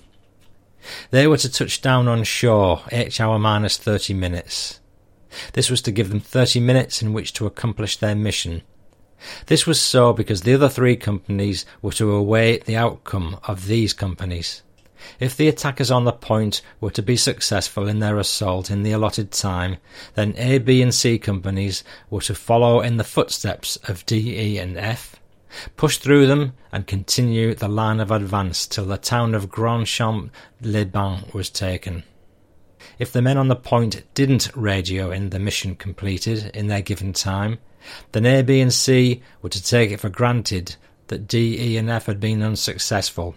They were to touch down on shore H hour minus 30 minutes. This was to give them 30 minutes in which to accomplish their mission. This was so because the other three companies were to await the outcome of these companies. If the attackers on the point were to be successful in their assault in the allotted time, then A, B, and C companies were to follow in the footsteps of D, E, and F, push through them, and continue the line of advance till the town of Grandchamp-les-Bains was taken. If the men on the point didn't radio in the mission completed in their given time, then A, B, and C were to take it for granted that D, E, and F had been unsuccessful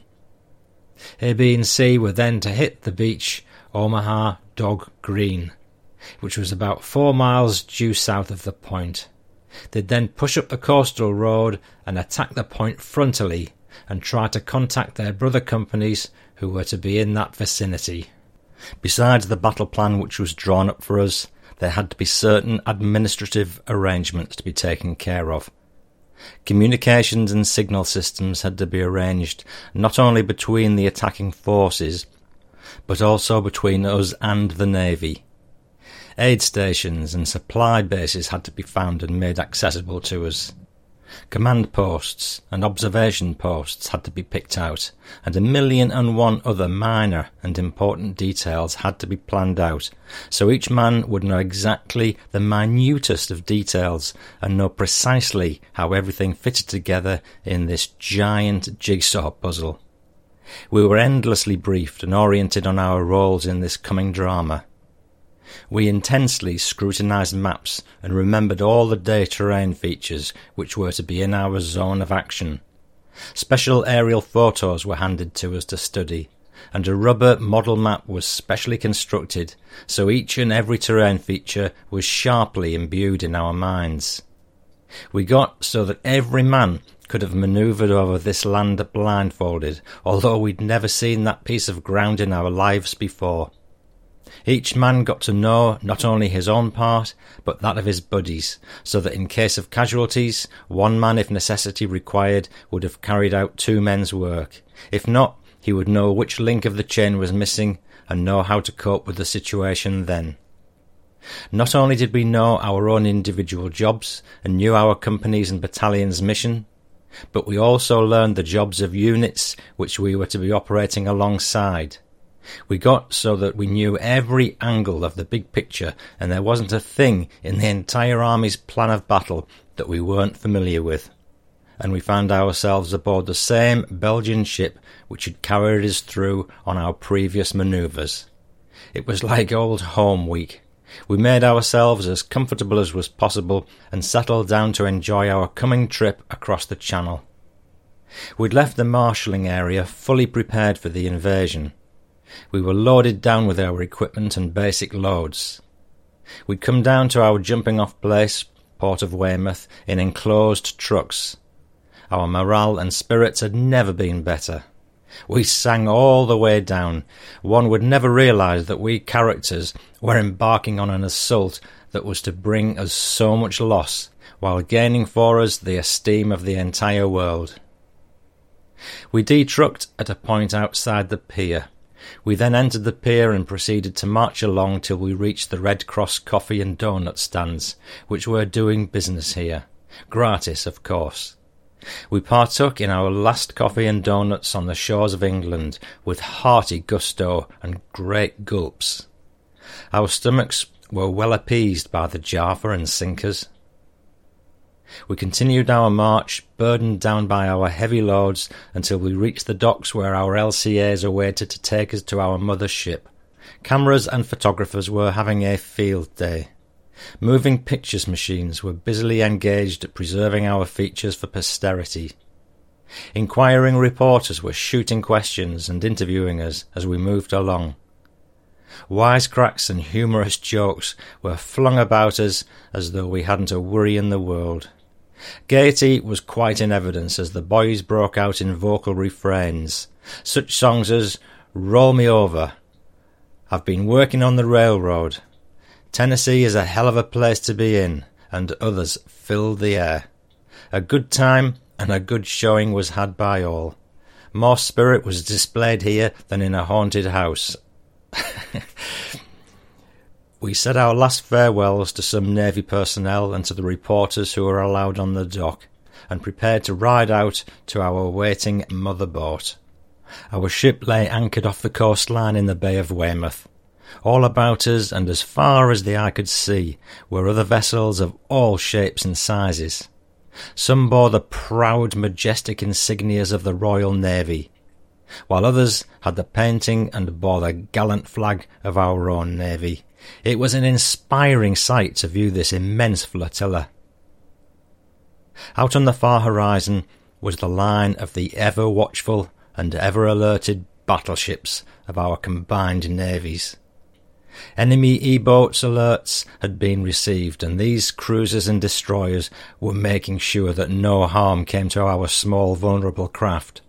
a, B, and C were then to hit the beach Omaha Dog Green, which was about four miles due south of the point. They'd then push up the coastal road and attack the point frontally and try to contact their brother companies who were to be in that vicinity. Besides the battle plan which was drawn up for us, there had to be certain administrative arrangements to be taken care of. Communications and signal systems had to be arranged not only between the attacking forces, but also between us and the Navy. Aid stations and supply bases had to be found and made accessible to us. Command posts and observation posts had to be picked out, and a million and one other minor and important details had to be planned out, so each man would know exactly the minutest of details and know precisely how everything fitted together in this giant jigsaw puzzle. We were endlessly briefed and oriented on our roles in this coming drama. We intensely scrutinized maps and remembered all the day terrain features which were to be in our zone of action. Special aerial photos were handed to us to study, and a rubber model map was specially constructed so each and every terrain feature was sharply imbued in our minds. We got so that every man could have manoeuvred over this land blindfolded, although we'd never seen that piece of ground in our lives before. Each man got to know not only his own part, but that of his buddies, so that in case of casualties, one man, if necessity required, would have carried out two men's work. If not, he would know which link of the chain was missing and know how to cope with the situation then. Not only did we know our own individual jobs and knew our company's and battalion's mission, but we also learned the jobs of units which we were to be operating alongside. We got so that we knew every angle of the big picture, and there wasn't a thing in the entire army's plan of battle that we weren't familiar with. And we found ourselves aboard the same Belgian ship which had carried us through on our previous manoeuvres. It was like old home week. We made ourselves as comfortable as was possible and settled down to enjoy our coming trip across the Channel. We'd left the marshalling area fully prepared for the invasion. We were loaded down with our equipment and basic loads. We'd come down to our jumping off place, Port of Weymouth, in enclosed trucks. Our morale and spirits had never been better. We sang all the way down. One would never realise that we characters were embarking on an assault that was to bring us so much loss, while gaining for us the esteem of the entire world. We detrucked at a point outside the pier. We then entered the pier and proceeded to march along till we reached the Red Cross coffee and doughnut stands, which were doing business here. Gratis, of course. We partook in our last coffee and doughnuts on the shores of England with hearty gusto and great gulps. Our stomachs were well appeased by the java and sinkers. We continued our march, burdened down by our heavy loads, until we reached the docks where our LCAs awaited to take us to our mother ship. Cameras and photographers were having a field day. Moving pictures machines were busily engaged at preserving our features for posterity. Inquiring reporters were shooting questions and interviewing us as we moved along. Wisecracks and humorous jokes were flung about us as though we hadn't a worry in the world. Gaiety was quite in evidence as the boys broke out in vocal refrains, such songs as Roll Me Over, I've been working on the railroad, Tennessee is a hell of a place to be in, and others filled the air. A good time and a good showing was had by all. More spirit was displayed here than in a haunted house. *laughs* we said our last farewells to some Navy personnel and to the reporters who were allowed on the dock, and prepared to ride out to our waiting mother boat. Our ship lay anchored off the coastline in the Bay of Weymouth. All about us, and as far as the eye could see, were other vessels of all shapes and sizes. Some bore the proud, majestic insignias of the Royal Navy, while others had the painting and bore the gallant flag of our own navy. It was an inspiring sight to view this immense flotilla. Out on the far horizon was the line of the ever watchful and ever alerted battleships of our combined navies. Enemy E-boats alerts had been received, and these cruisers and destroyers were making sure that no harm came to our small, vulnerable craft.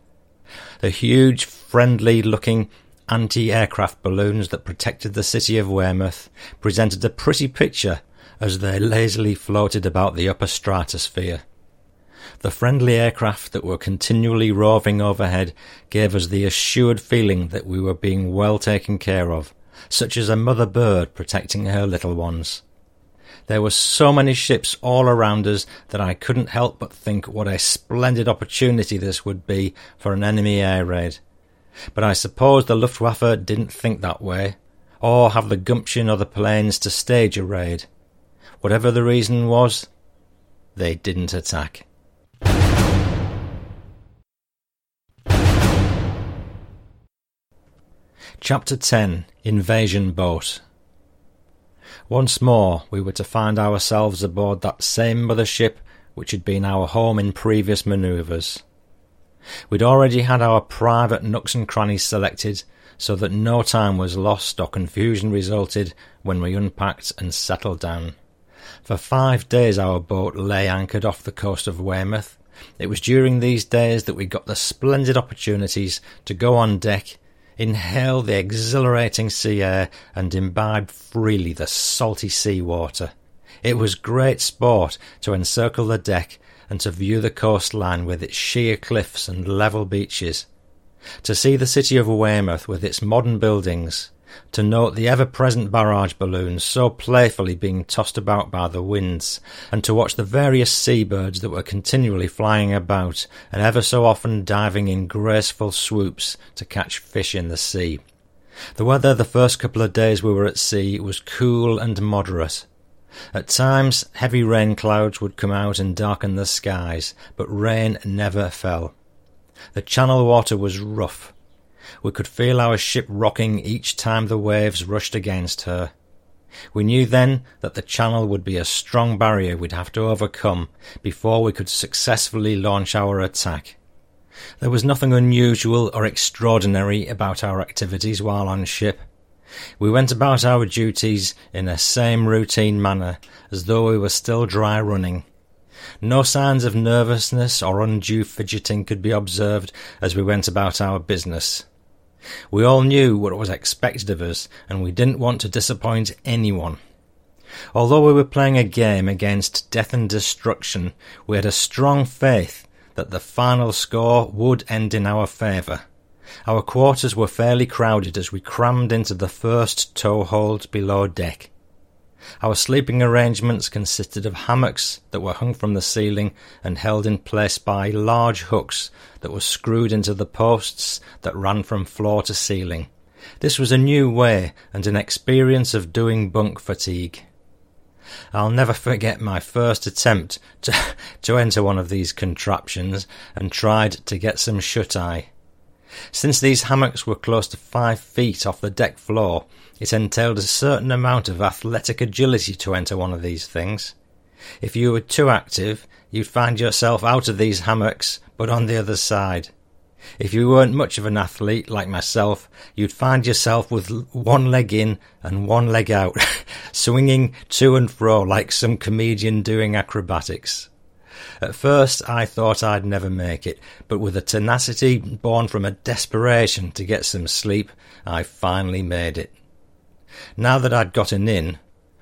The huge, friendly-looking anti-aircraft balloons that protected the city of Weymouth presented a pretty picture as they lazily floated about the upper stratosphere. The friendly aircraft that were continually roving overhead gave us the assured feeling that we were being well taken care of, such as a mother bird protecting her little ones. There were so many ships all around us that I couldn't help but think what a splendid opportunity this would be for an enemy air raid. But I suppose the Luftwaffe didn't think that way, or have the gumption or the planes to stage a raid. Whatever the reason was, they didn't attack. Chapter 10 Invasion Boat Once more we were to find ourselves aboard that same mother ship which had been our home in previous manoeuvres. We'd already had our private nooks and crannies selected, so that no time was lost or confusion resulted when we unpacked and settled down. For five days our boat lay anchored off the coast of Weymouth. It was during these days that we got the splendid opportunities to go on deck inhale the exhilarating sea air, and imbibe freely the salty sea water. It was great sport to encircle the deck and to view the coastline with its sheer cliffs and level beaches. To see the city of Weymouth with its modern buildings, to note the ever present barrage balloons so playfully being tossed about by the winds, and to watch the various seabirds that were continually flying about and ever so often diving in graceful swoops to catch fish in the sea. The weather the first couple of days we were at sea was cool and moderate. At times, heavy rain clouds would come out and darken the skies, but rain never fell. The channel water was rough, we could feel our ship rocking each time the waves rushed against her. We knew then that the channel would be a strong barrier we'd have to overcome before we could successfully launch our attack. There was nothing unusual or extraordinary about our activities while on ship. We went about our duties in the same routine manner as though we were still dry running. No signs of nervousness or undue fidgeting could be observed as we went about our business. We all knew what was expected of us, and we didn't want to disappoint anyone. Although we were playing a game against death and destruction, we had a strong faith that the final score would end in our favour. Our quarters were fairly crowded as we crammed into the first tow hold below deck. Our sleeping arrangements consisted of hammocks that were hung from the ceiling and held in place by large hooks that were screwed into the posts that ran from floor to ceiling. This was a new way and an experience of doing bunk fatigue. I'll never forget my first attempt to, *laughs* to enter one of these contraptions and tried to get some shut eye. Since these hammocks were close to five feet off the deck floor, it entailed a certain amount of athletic agility to enter one of these things. If you were too active, you'd find yourself out of these hammocks, but on the other side. If you weren't much of an athlete like myself, you'd find yourself with one leg in and one leg out, *laughs* swinging to and fro like some comedian doing acrobatics. At first, I thought I'd never make it, but with a tenacity born from a desperation to get some sleep, I finally made it. Now that I'd gotten in,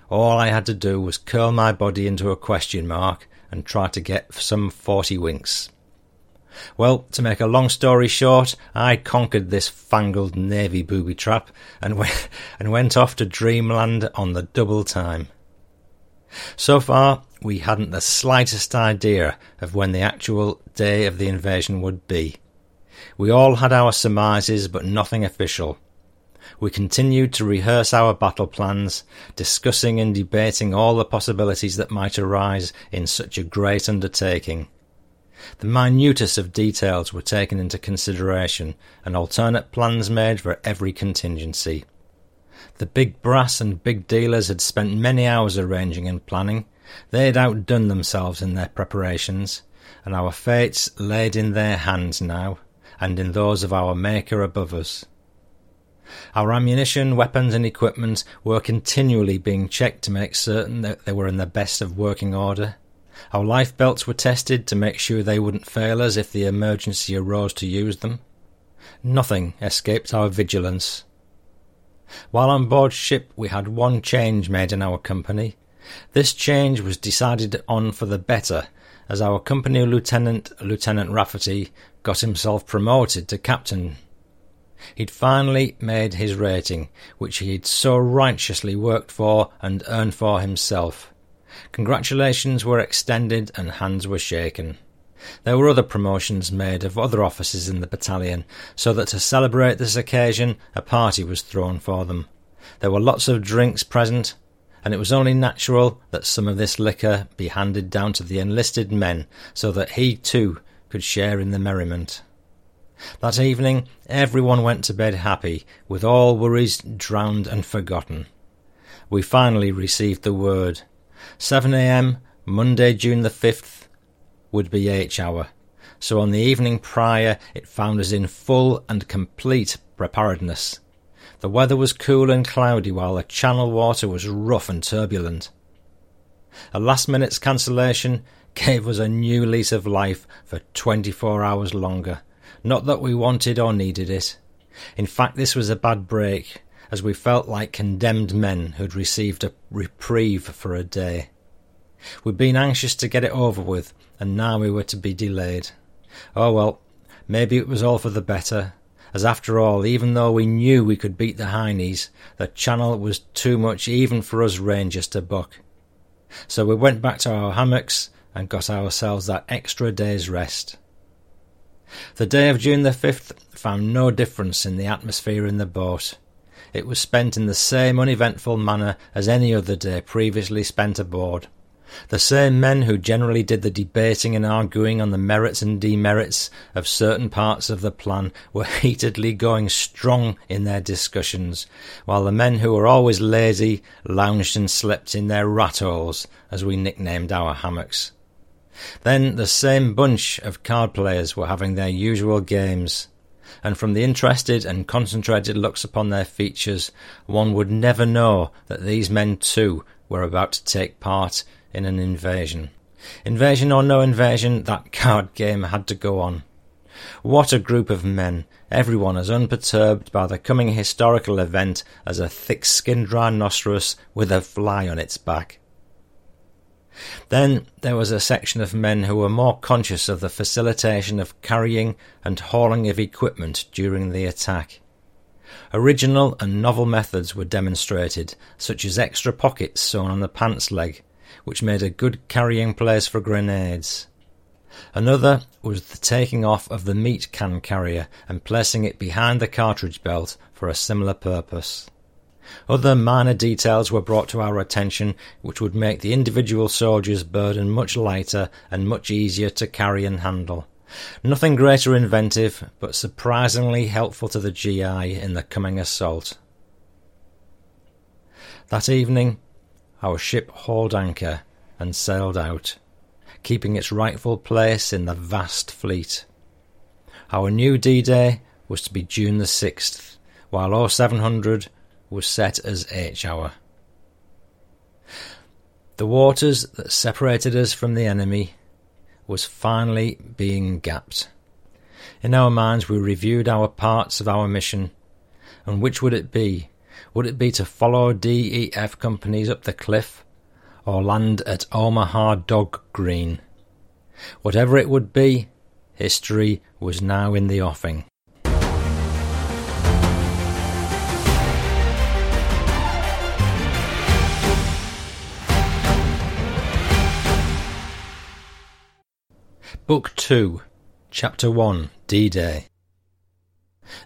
all I had to do was curl my body into a question mark and try to get some forty winks. Well, to make a long story short, I conquered this fangled navy booby trap and *laughs* went, and went off to dreamland on the double time. So far, we hadn't the slightest idea of when the actual day of the invasion would be. We all had our surmises, but nothing official. We continued to rehearse our battle plans, discussing and debating all the possibilities that might arise in such a great undertaking. The minutest of details were taken into consideration, and alternate plans made for every contingency. The big brass and big dealers had spent many hours arranging and planning. They had outdone themselves in their preparations, and our fates laid in their hands now, and in those of our Maker above us. Our ammunition, weapons, and equipment were continually being checked to make certain that they were in the best of working order. Our life belts were tested to make sure they wouldn't fail us if the emergency arose to use them. Nothing escaped our vigilance. While on board ship, we had one change made in our company. This change was decided on for the better, as our company lieutenant, Lieutenant Rafferty, got himself promoted to captain. He'd finally made his rating, which he'd so righteously worked for and earned for himself. Congratulations were extended and hands were shaken. There were other promotions made of other officers in the battalion, so that to celebrate this occasion a party was thrown for them. There were lots of drinks present, and it was only natural that some of this liquor be handed down to the enlisted men, so that he too could share in the merriment. That evening everyone went to bed happy, with all worries drowned and forgotten. We finally received the word. 7 a.m., Monday, June the 5th, would be H hour, so on the evening prior it found us in full and complete preparedness. The weather was cool and cloudy while the channel water was rough and turbulent. A last minute's cancellation gave us a new lease of life for 24 hours longer. Not that we wanted or needed it. In fact, this was a bad break, as we felt like condemned men who'd received a reprieve for a day. We'd been anxious to get it over with, and now we were to be delayed. Oh well, maybe it was all for the better. As after all, even though we knew we could beat the Heinies, the channel was too much even for us Rangers to buck. So we went back to our hammocks and got ourselves that extra day's rest. The day of June the 5th found no difference in the atmosphere in the boat. It was spent in the same uneventful manner as any other day previously spent aboard. The same men who generally did the debating and arguing on the merits and demerits of certain parts of the plan were *laughs* heatedly going strong in their discussions, while the men who were always lazy lounged and slept in their rat holes, as we nicknamed our hammocks. Then the same bunch of card players were having their usual games, and from the interested and concentrated looks upon their features, one would never know that these men too were about to take part in an invasion. Invasion or no invasion, that *laughs* card game had to go on. What a group of men, everyone as unperturbed by the coming historical event as a thick skinned rhinoceros with a fly on its back. Then there was a section of men who were more conscious of the facilitation of carrying and hauling of equipment during the attack. Original and novel methods were demonstrated, such as extra pockets sewn on the pants leg, which made a good carrying place for grenades. Another was the taking off of the meat can carrier and placing it behind the cartridge belt for a similar purpose. Other minor details were brought to our attention which would make the individual soldier's burden much lighter and much easier to carry and handle. Nothing great or inventive, but surprisingly helpful to the GI in the coming assault. That evening, our ship hauled anchor and sailed out, keeping its rightful place in the vast fleet. Our new D Day was to be June the 6th, while 0700 was set as H hour. The waters that separated us from the enemy was finally being gapped. In our minds, we reviewed our parts of our mission, and which would it be would it be to follow DEF companies up the cliff or land at Omaha Dog Green? Whatever it would be, history was now in the offing. Book 2, Chapter 1 D Day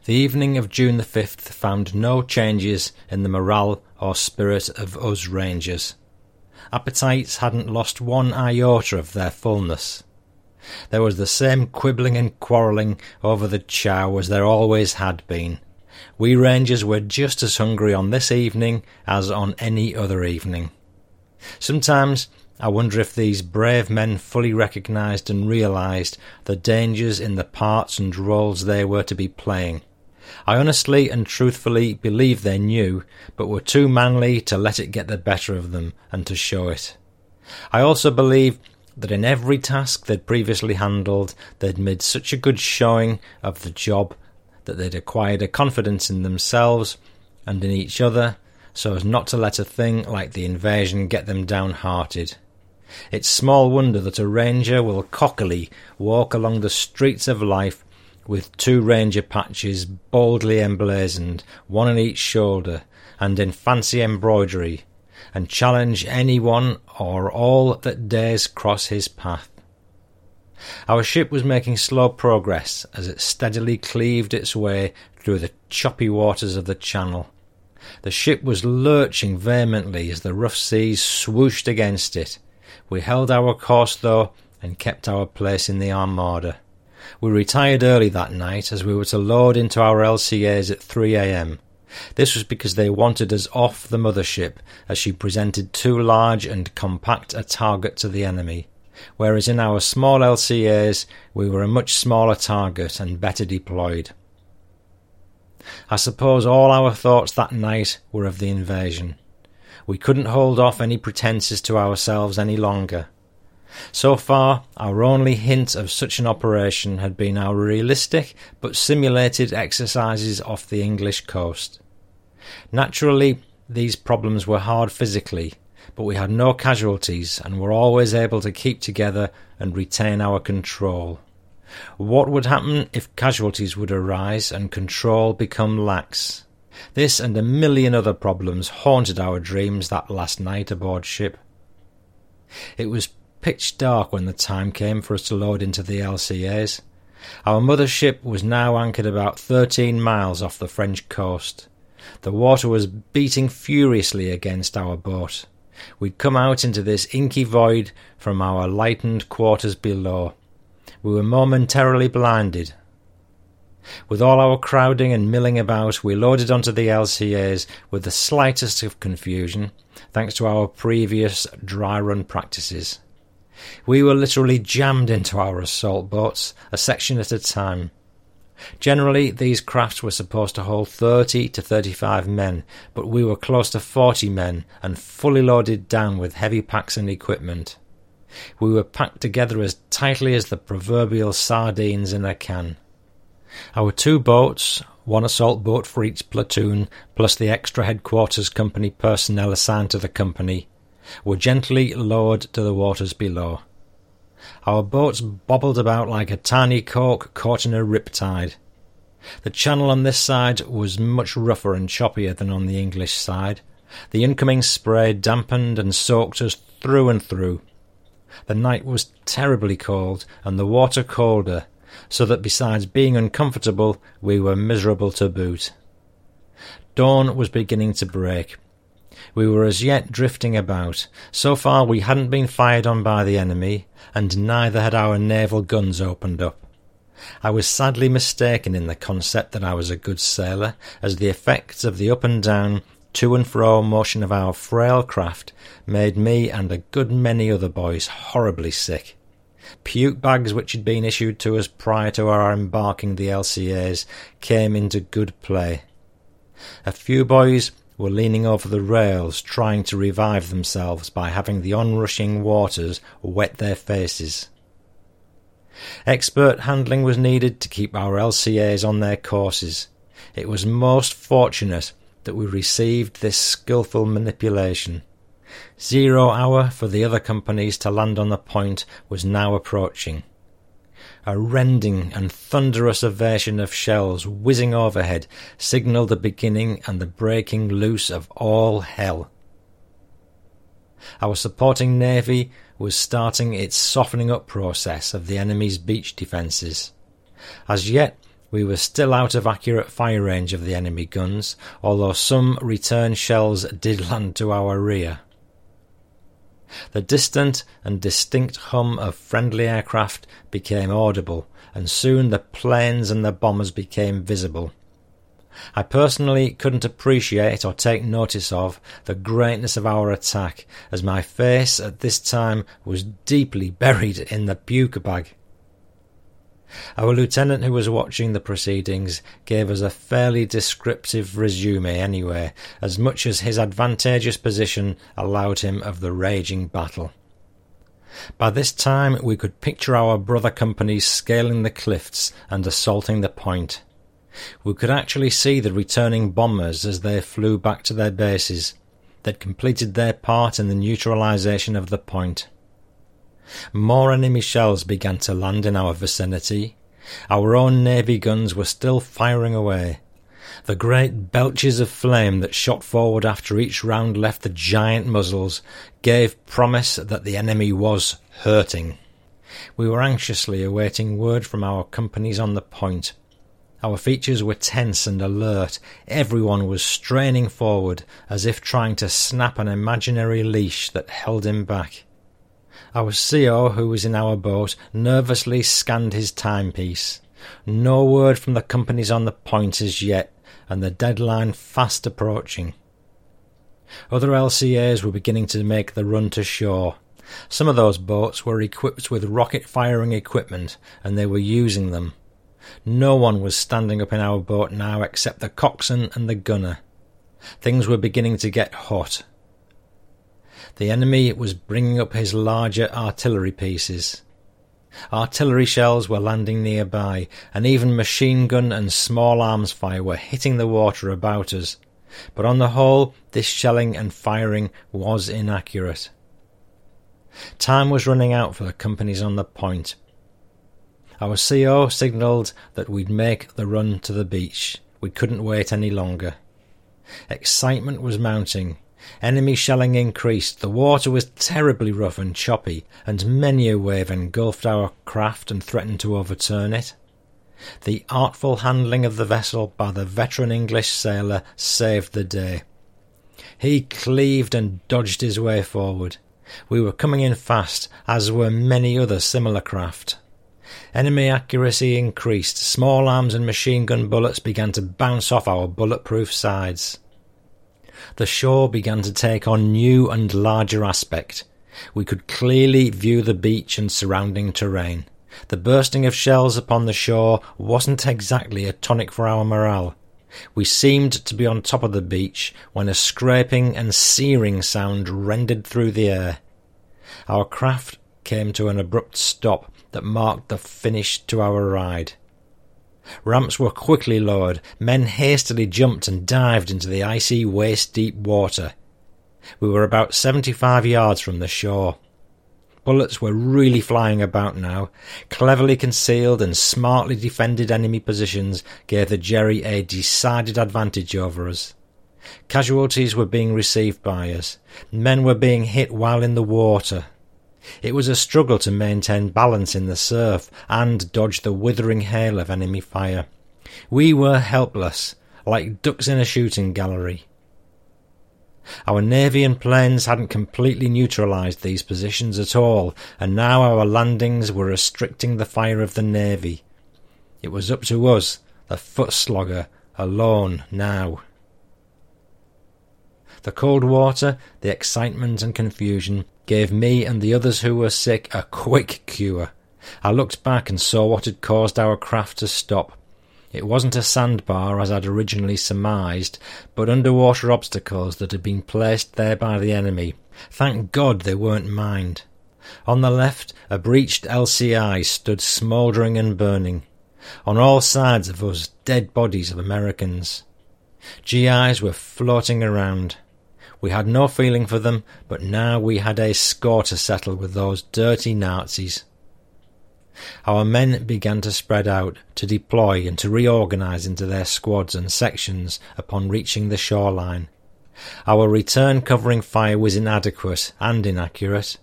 the evening of June the 5th found no changes in the morale or spirit of us Rangers. Appetites hadn't lost one iota of their fullness. There was the same quibbling and quarrelling over the chow as there always had been. We Rangers were just as hungry on this evening as on any other evening. Sometimes I wonder if these brave men fully recognised and realised the dangers in the parts and roles they were to be playing. I honestly and truthfully believe they knew, but were too manly to let it get the better of them and to show it. I also believe that in every task they'd previously handled, they'd made such a good showing of the job that they'd acquired a confidence in themselves and in each other so as not to let a thing like the invasion get them downhearted. It's small wonder that a ranger will cockily walk along the streets of life with two ranger patches boldly emblazoned, one on each shoulder, and in fancy embroidery, and challenge anyone or all that dares cross his path. Our ship was making slow progress as it steadily cleaved its way through the choppy waters of the channel. The ship was lurching vehemently as the rough seas swooshed against it, we held our course, though, and kept our place in the Armada. We retired early that night as we were to load into our LCAs at 3 a.m. This was because they wanted us off the mothership as she presented too large and compact a target to the enemy, whereas in our small LCAs we were a much smaller target and better deployed. I suppose all our thoughts that night were of the invasion. We couldn't hold off any pretences to ourselves any longer. So far, our only hint of such an operation had been our realistic but simulated exercises off the English coast. Naturally, these problems were hard physically, but we had no casualties and were always able to keep together and retain our control. What would happen if casualties would arise and control become lax? This and a million other problems haunted our dreams that last night aboard ship. It was pitch dark when the time came for us to load into the LCAs. Our mother ship was now anchored about thirteen miles off the French coast. The water was beating furiously against our boat. We'd come out into this inky void from our lightened quarters below. We were momentarily blinded. With all our crowding and milling about, we loaded onto the LCAs with the slightest of confusion, thanks to our previous dry run practices. We were literally jammed into our assault boats, a section at a time. Generally, these crafts were supposed to hold 30 to 35 men, but we were close to 40 men and fully loaded down with heavy packs and equipment. We were packed together as tightly as the proverbial sardines in a can. Our two boats, one assault boat for each platoon, plus the extra headquarters company personnel assigned to the company, were gently lowered to the waters below. Our boats bobbled about like a tiny cork caught in a riptide. The channel on this side was much rougher and choppier than on the English side. The incoming spray dampened and soaked us through and through. The night was terribly cold, and the water colder, so that besides being uncomfortable, we were miserable to boot. Dawn was beginning to break. We were as yet drifting about. So far we hadn't been fired on by the enemy, and neither had our naval guns opened up. I was sadly mistaken in the concept that I was a good sailor, as the effects of the up and down, to and fro motion of our frail craft made me and a good many other boys horribly sick. Puke bags which had been issued to us prior to our embarking the LCAs came into good play. A few boys were leaning over the rails trying to revive themselves by having the onrushing waters wet their faces. Expert handling was needed to keep our LCAs on their courses. It was most fortunate that we received this skilful manipulation. Zero hour for the other companies to land on the point was now approaching. A rending and thunderous aversion of shells whizzing overhead signalled the beginning and the breaking loose of all hell. Our supporting navy was starting its softening up process of the enemy's beach defences. As yet, we were still out of accurate fire range of the enemy guns, although some return shells did land to our rear. The distant and distinct hum of friendly aircraft became audible, and soon the planes and the bombers became visible. I personally couldn't appreciate or take notice of the greatness of our attack, as my face at this time was deeply buried in the puke bag. Our lieutenant, who was watching the proceedings, gave us a fairly descriptive resume anyway, as much as his advantageous position allowed him of the raging battle. By this time we could picture our brother companies scaling the cliffs and assaulting the point. We could actually see the returning bombers as they flew back to their bases. They'd completed their part in the neutralization of the point. More enemy shells began to land in our vicinity. Our own navy guns were still firing away. The great belches of flame that shot forward after each round left the giant muzzles gave promise that the enemy was hurting. We were anxiously awaiting word from our companies on the point. Our features were tense and alert. Everyone was straining forward as if trying to snap an imaginary leash that held him back. Our CO, who was in our boat, nervously scanned his timepiece. No word from the companies on the point as yet, and the deadline fast approaching. Other LCAs were beginning to make the run to shore. Some of those boats were equipped with rocket firing equipment, and they were using them. No one was standing up in our boat now except the coxswain and the gunner. Things were beginning to get hot. The enemy was bringing up his larger artillery pieces. Artillery shells were landing nearby, and even machine gun and small arms fire were hitting the water about us. But on the whole, this shelling and firing was inaccurate. Time was running out for the companies on the point. Our CO signalled that we'd make the run to the beach. We couldn't wait any longer. Excitement was mounting. Enemy shelling increased. The water was terribly rough and choppy, and many a wave engulfed our craft and threatened to overturn it. The artful handling of the vessel by the veteran English sailor saved the day. He cleaved and dodged his way forward. We were coming in fast, as were many other similar craft. Enemy accuracy increased. Small arms and machine gun bullets began to bounce off our bulletproof sides. The shore began to take on new and larger aspect. We could clearly view the beach and surrounding terrain. The bursting of shells upon the shore wasn't exactly a tonic for our morale. We seemed to be on top of the beach when a scraping and searing sound rended through the air. Our craft came to an abrupt stop that marked the finish to our ride. Ramps were quickly lowered, men hastily jumped and dived into the icy waist deep water. We were about seventy five yards from the shore. Bullets were really flying about now. Cleverly concealed and smartly defended enemy positions gave the Jerry a decided advantage over us. Casualties were being received by us. Men were being hit while in the water. It was a struggle to maintain balance in the surf and dodge the withering hail of enemy fire. We were helpless, like ducks in a shooting gallery. Our navy and planes hadn't completely neutralized these positions at all, and now our landings were restricting the fire of the navy. It was up to us, the foot slogger, alone now. The cold water, the excitement and confusion gave me and the others who were sick a quick cure. I looked back and saw what had caused our craft to stop. It wasn't a sandbar as I'd originally surmised, but underwater obstacles that had been placed there by the enemy. Thank God they weren't mined. On the left, a breached LCI stood smouldering and burning. On all sides of us, dead bodies of Americans. GIs were floating around. We had no feeling for them, but now we had a score to settle with those dirty Nazis. Our men began to spread out, to deploy, and to reorganize into their squads and sections upon reaching the shoreline. Our return covering fire was inadequate and inaccurate.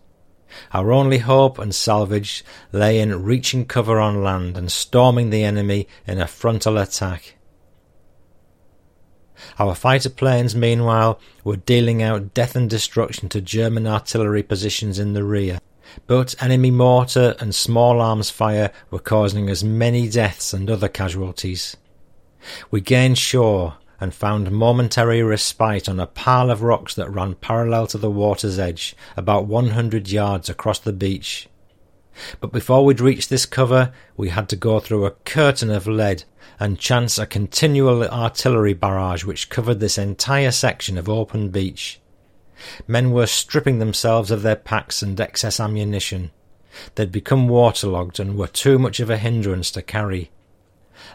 Our only hope and salvage lay in reaching cover on land and storming the enemy in a frontal attack. Our fighter planes, meanwhile, were dealing out death and destruction to German artillery positions in the rear, but enemy mortar and small arms fire were causing us many deaths and other casualties. We gained shore and found momentary respite on a pile of rocks that ran parallel to the water's edge, about one hundred yards across the beach. But before we'd reached this cover, we had to go through a curtain of lead and chance a continual artillery barrage which covered this entire section of open beach. Men were stripping themselves of their packs and excess ammunition. They'd become waterlogged and were too much of a hindrance to carry.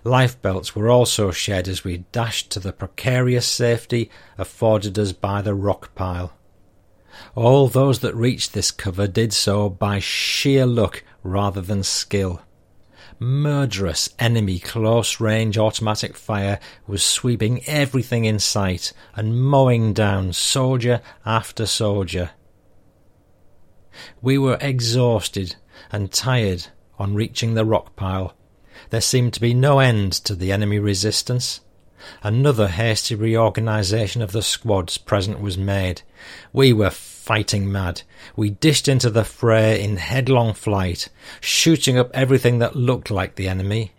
Lifebelts were also shed as we dashed to the precarious safety afforded us by the rock pile. All those that reached this cover did so by sheer luck rather than skill. Murderous enemy close range automatic fire was sweeping everything in sight and mowing down soldier after soldier. We were exhausted and tired on reaching the rock pile. There seemed to be no end to the enemy resistance. Another hasty reorganization of the squads present was made. We were fighting mad. We dished into the fray in headlong flight, shooting up everything that looked like the enemy.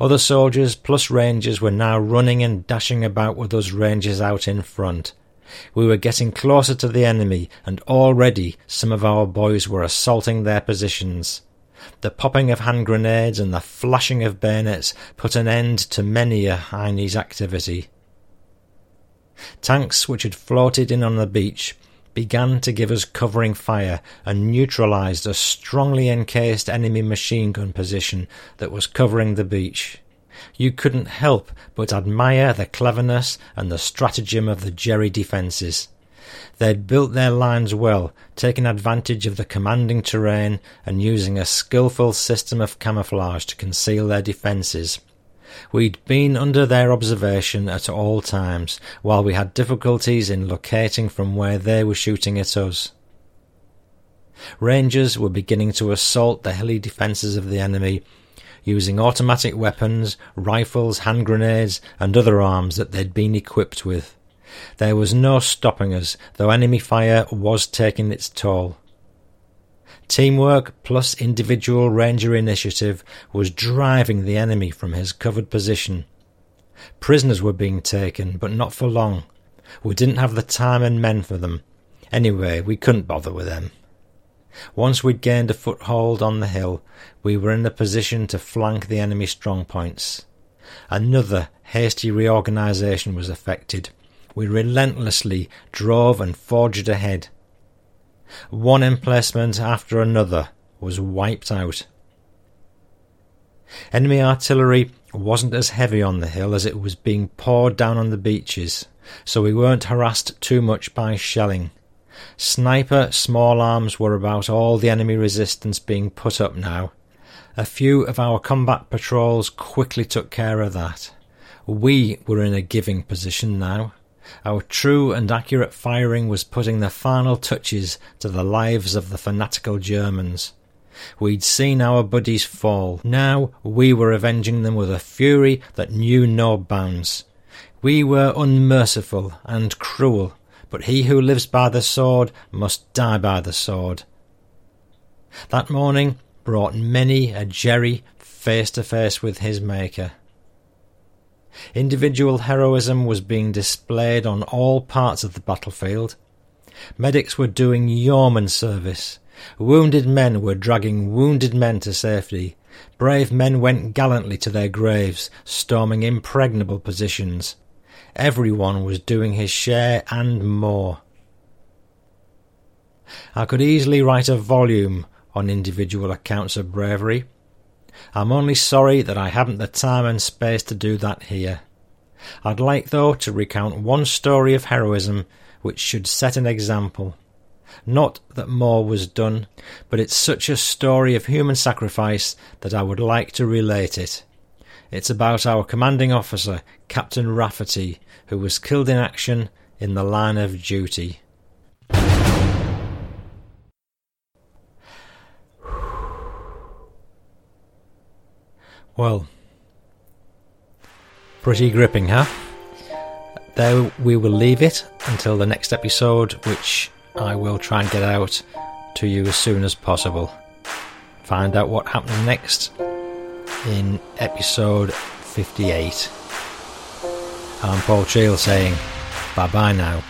Other soldiers plus rangers were now running and dashing about with us rangers out in front. We were getting closer to the enemy, and already some of our boys were assaulting their positions. The popping of hand grenades and the flashing of bayonets put an end to many a Chinese activity. Tanks which had floated in on the beach began to give us covering fire and neutralized a strongly encased enemy machine gun position that was covering the beach. You couldn't help but admire the cleverness and the stratagem of the Jerry defences. They'd built their lines well, taking advantage of the commanding terrain and using a skillful system of camouflage to conceal their defences. We'd been under their observation at all times, while we had difficulties in locating from where they were shooting at us. Rangers were beginning to assault the hilly defences of the enemy, using automatic weapons, rifles, hand grenades, and other arms that they'd been equipped with. There was no stopping us, though enemy fire was taking its toll. Teamwork plus individual ranger initiative was driving the enemy from his covered position. Prisoners were being taken, but not for long. We didn't have the time and men for them. Anyway, we couldn't bother with them. Once we'd gained a foothold on the hill, we were in a position to flank the enemy strong points. Another hasty reorganisation was effected. We relentlessly drove and forged ahead. One emplacement after another was wiped out. Enemy artillery wasn't as heavy on the hill as it was being poured down on the beaches, so we weren't harassed too much by shelling. Sniper small arms were about all the enemy resistance being put up now. A few of our combat patrols quickly took care of that. We were in a giving position now. Our true and accurate firing was putting the final touches to the lives of the fanatical Germans. We'd seen our buddies fall. Now we were avenging them with a fury that knew no bounds. We were unmerciful and cruel, but he who lives by the sword must die by the sword. That morning brought many a Jerry face to face with his Maker. Individual heroism was being displayed on all parts of the battlefield. Medics were doing yeoman service. Wounded men were dragging wounded men to safety. Brave men went gallantly to their graves, storming impregnable positions. Everyone was doing his share and more. I could easily write a volume on individual accounts of bravery. I'm only sorry that I haven't the time and space to do that here. I'd like, though, to recount one story of heroism which should set an example. Not that more was done, but it's such a story of human sacrifice that I would like to relate it. It's about our commanding officer, Captain Rafferty, who was killed in action in the line of duty. Well, pretty gripping, huh? There we will leave it until the next episode, which I will try and get out to you as soon as possible. Find out what happens next in episode 58. I'm Paul Cheall saying bye bye now.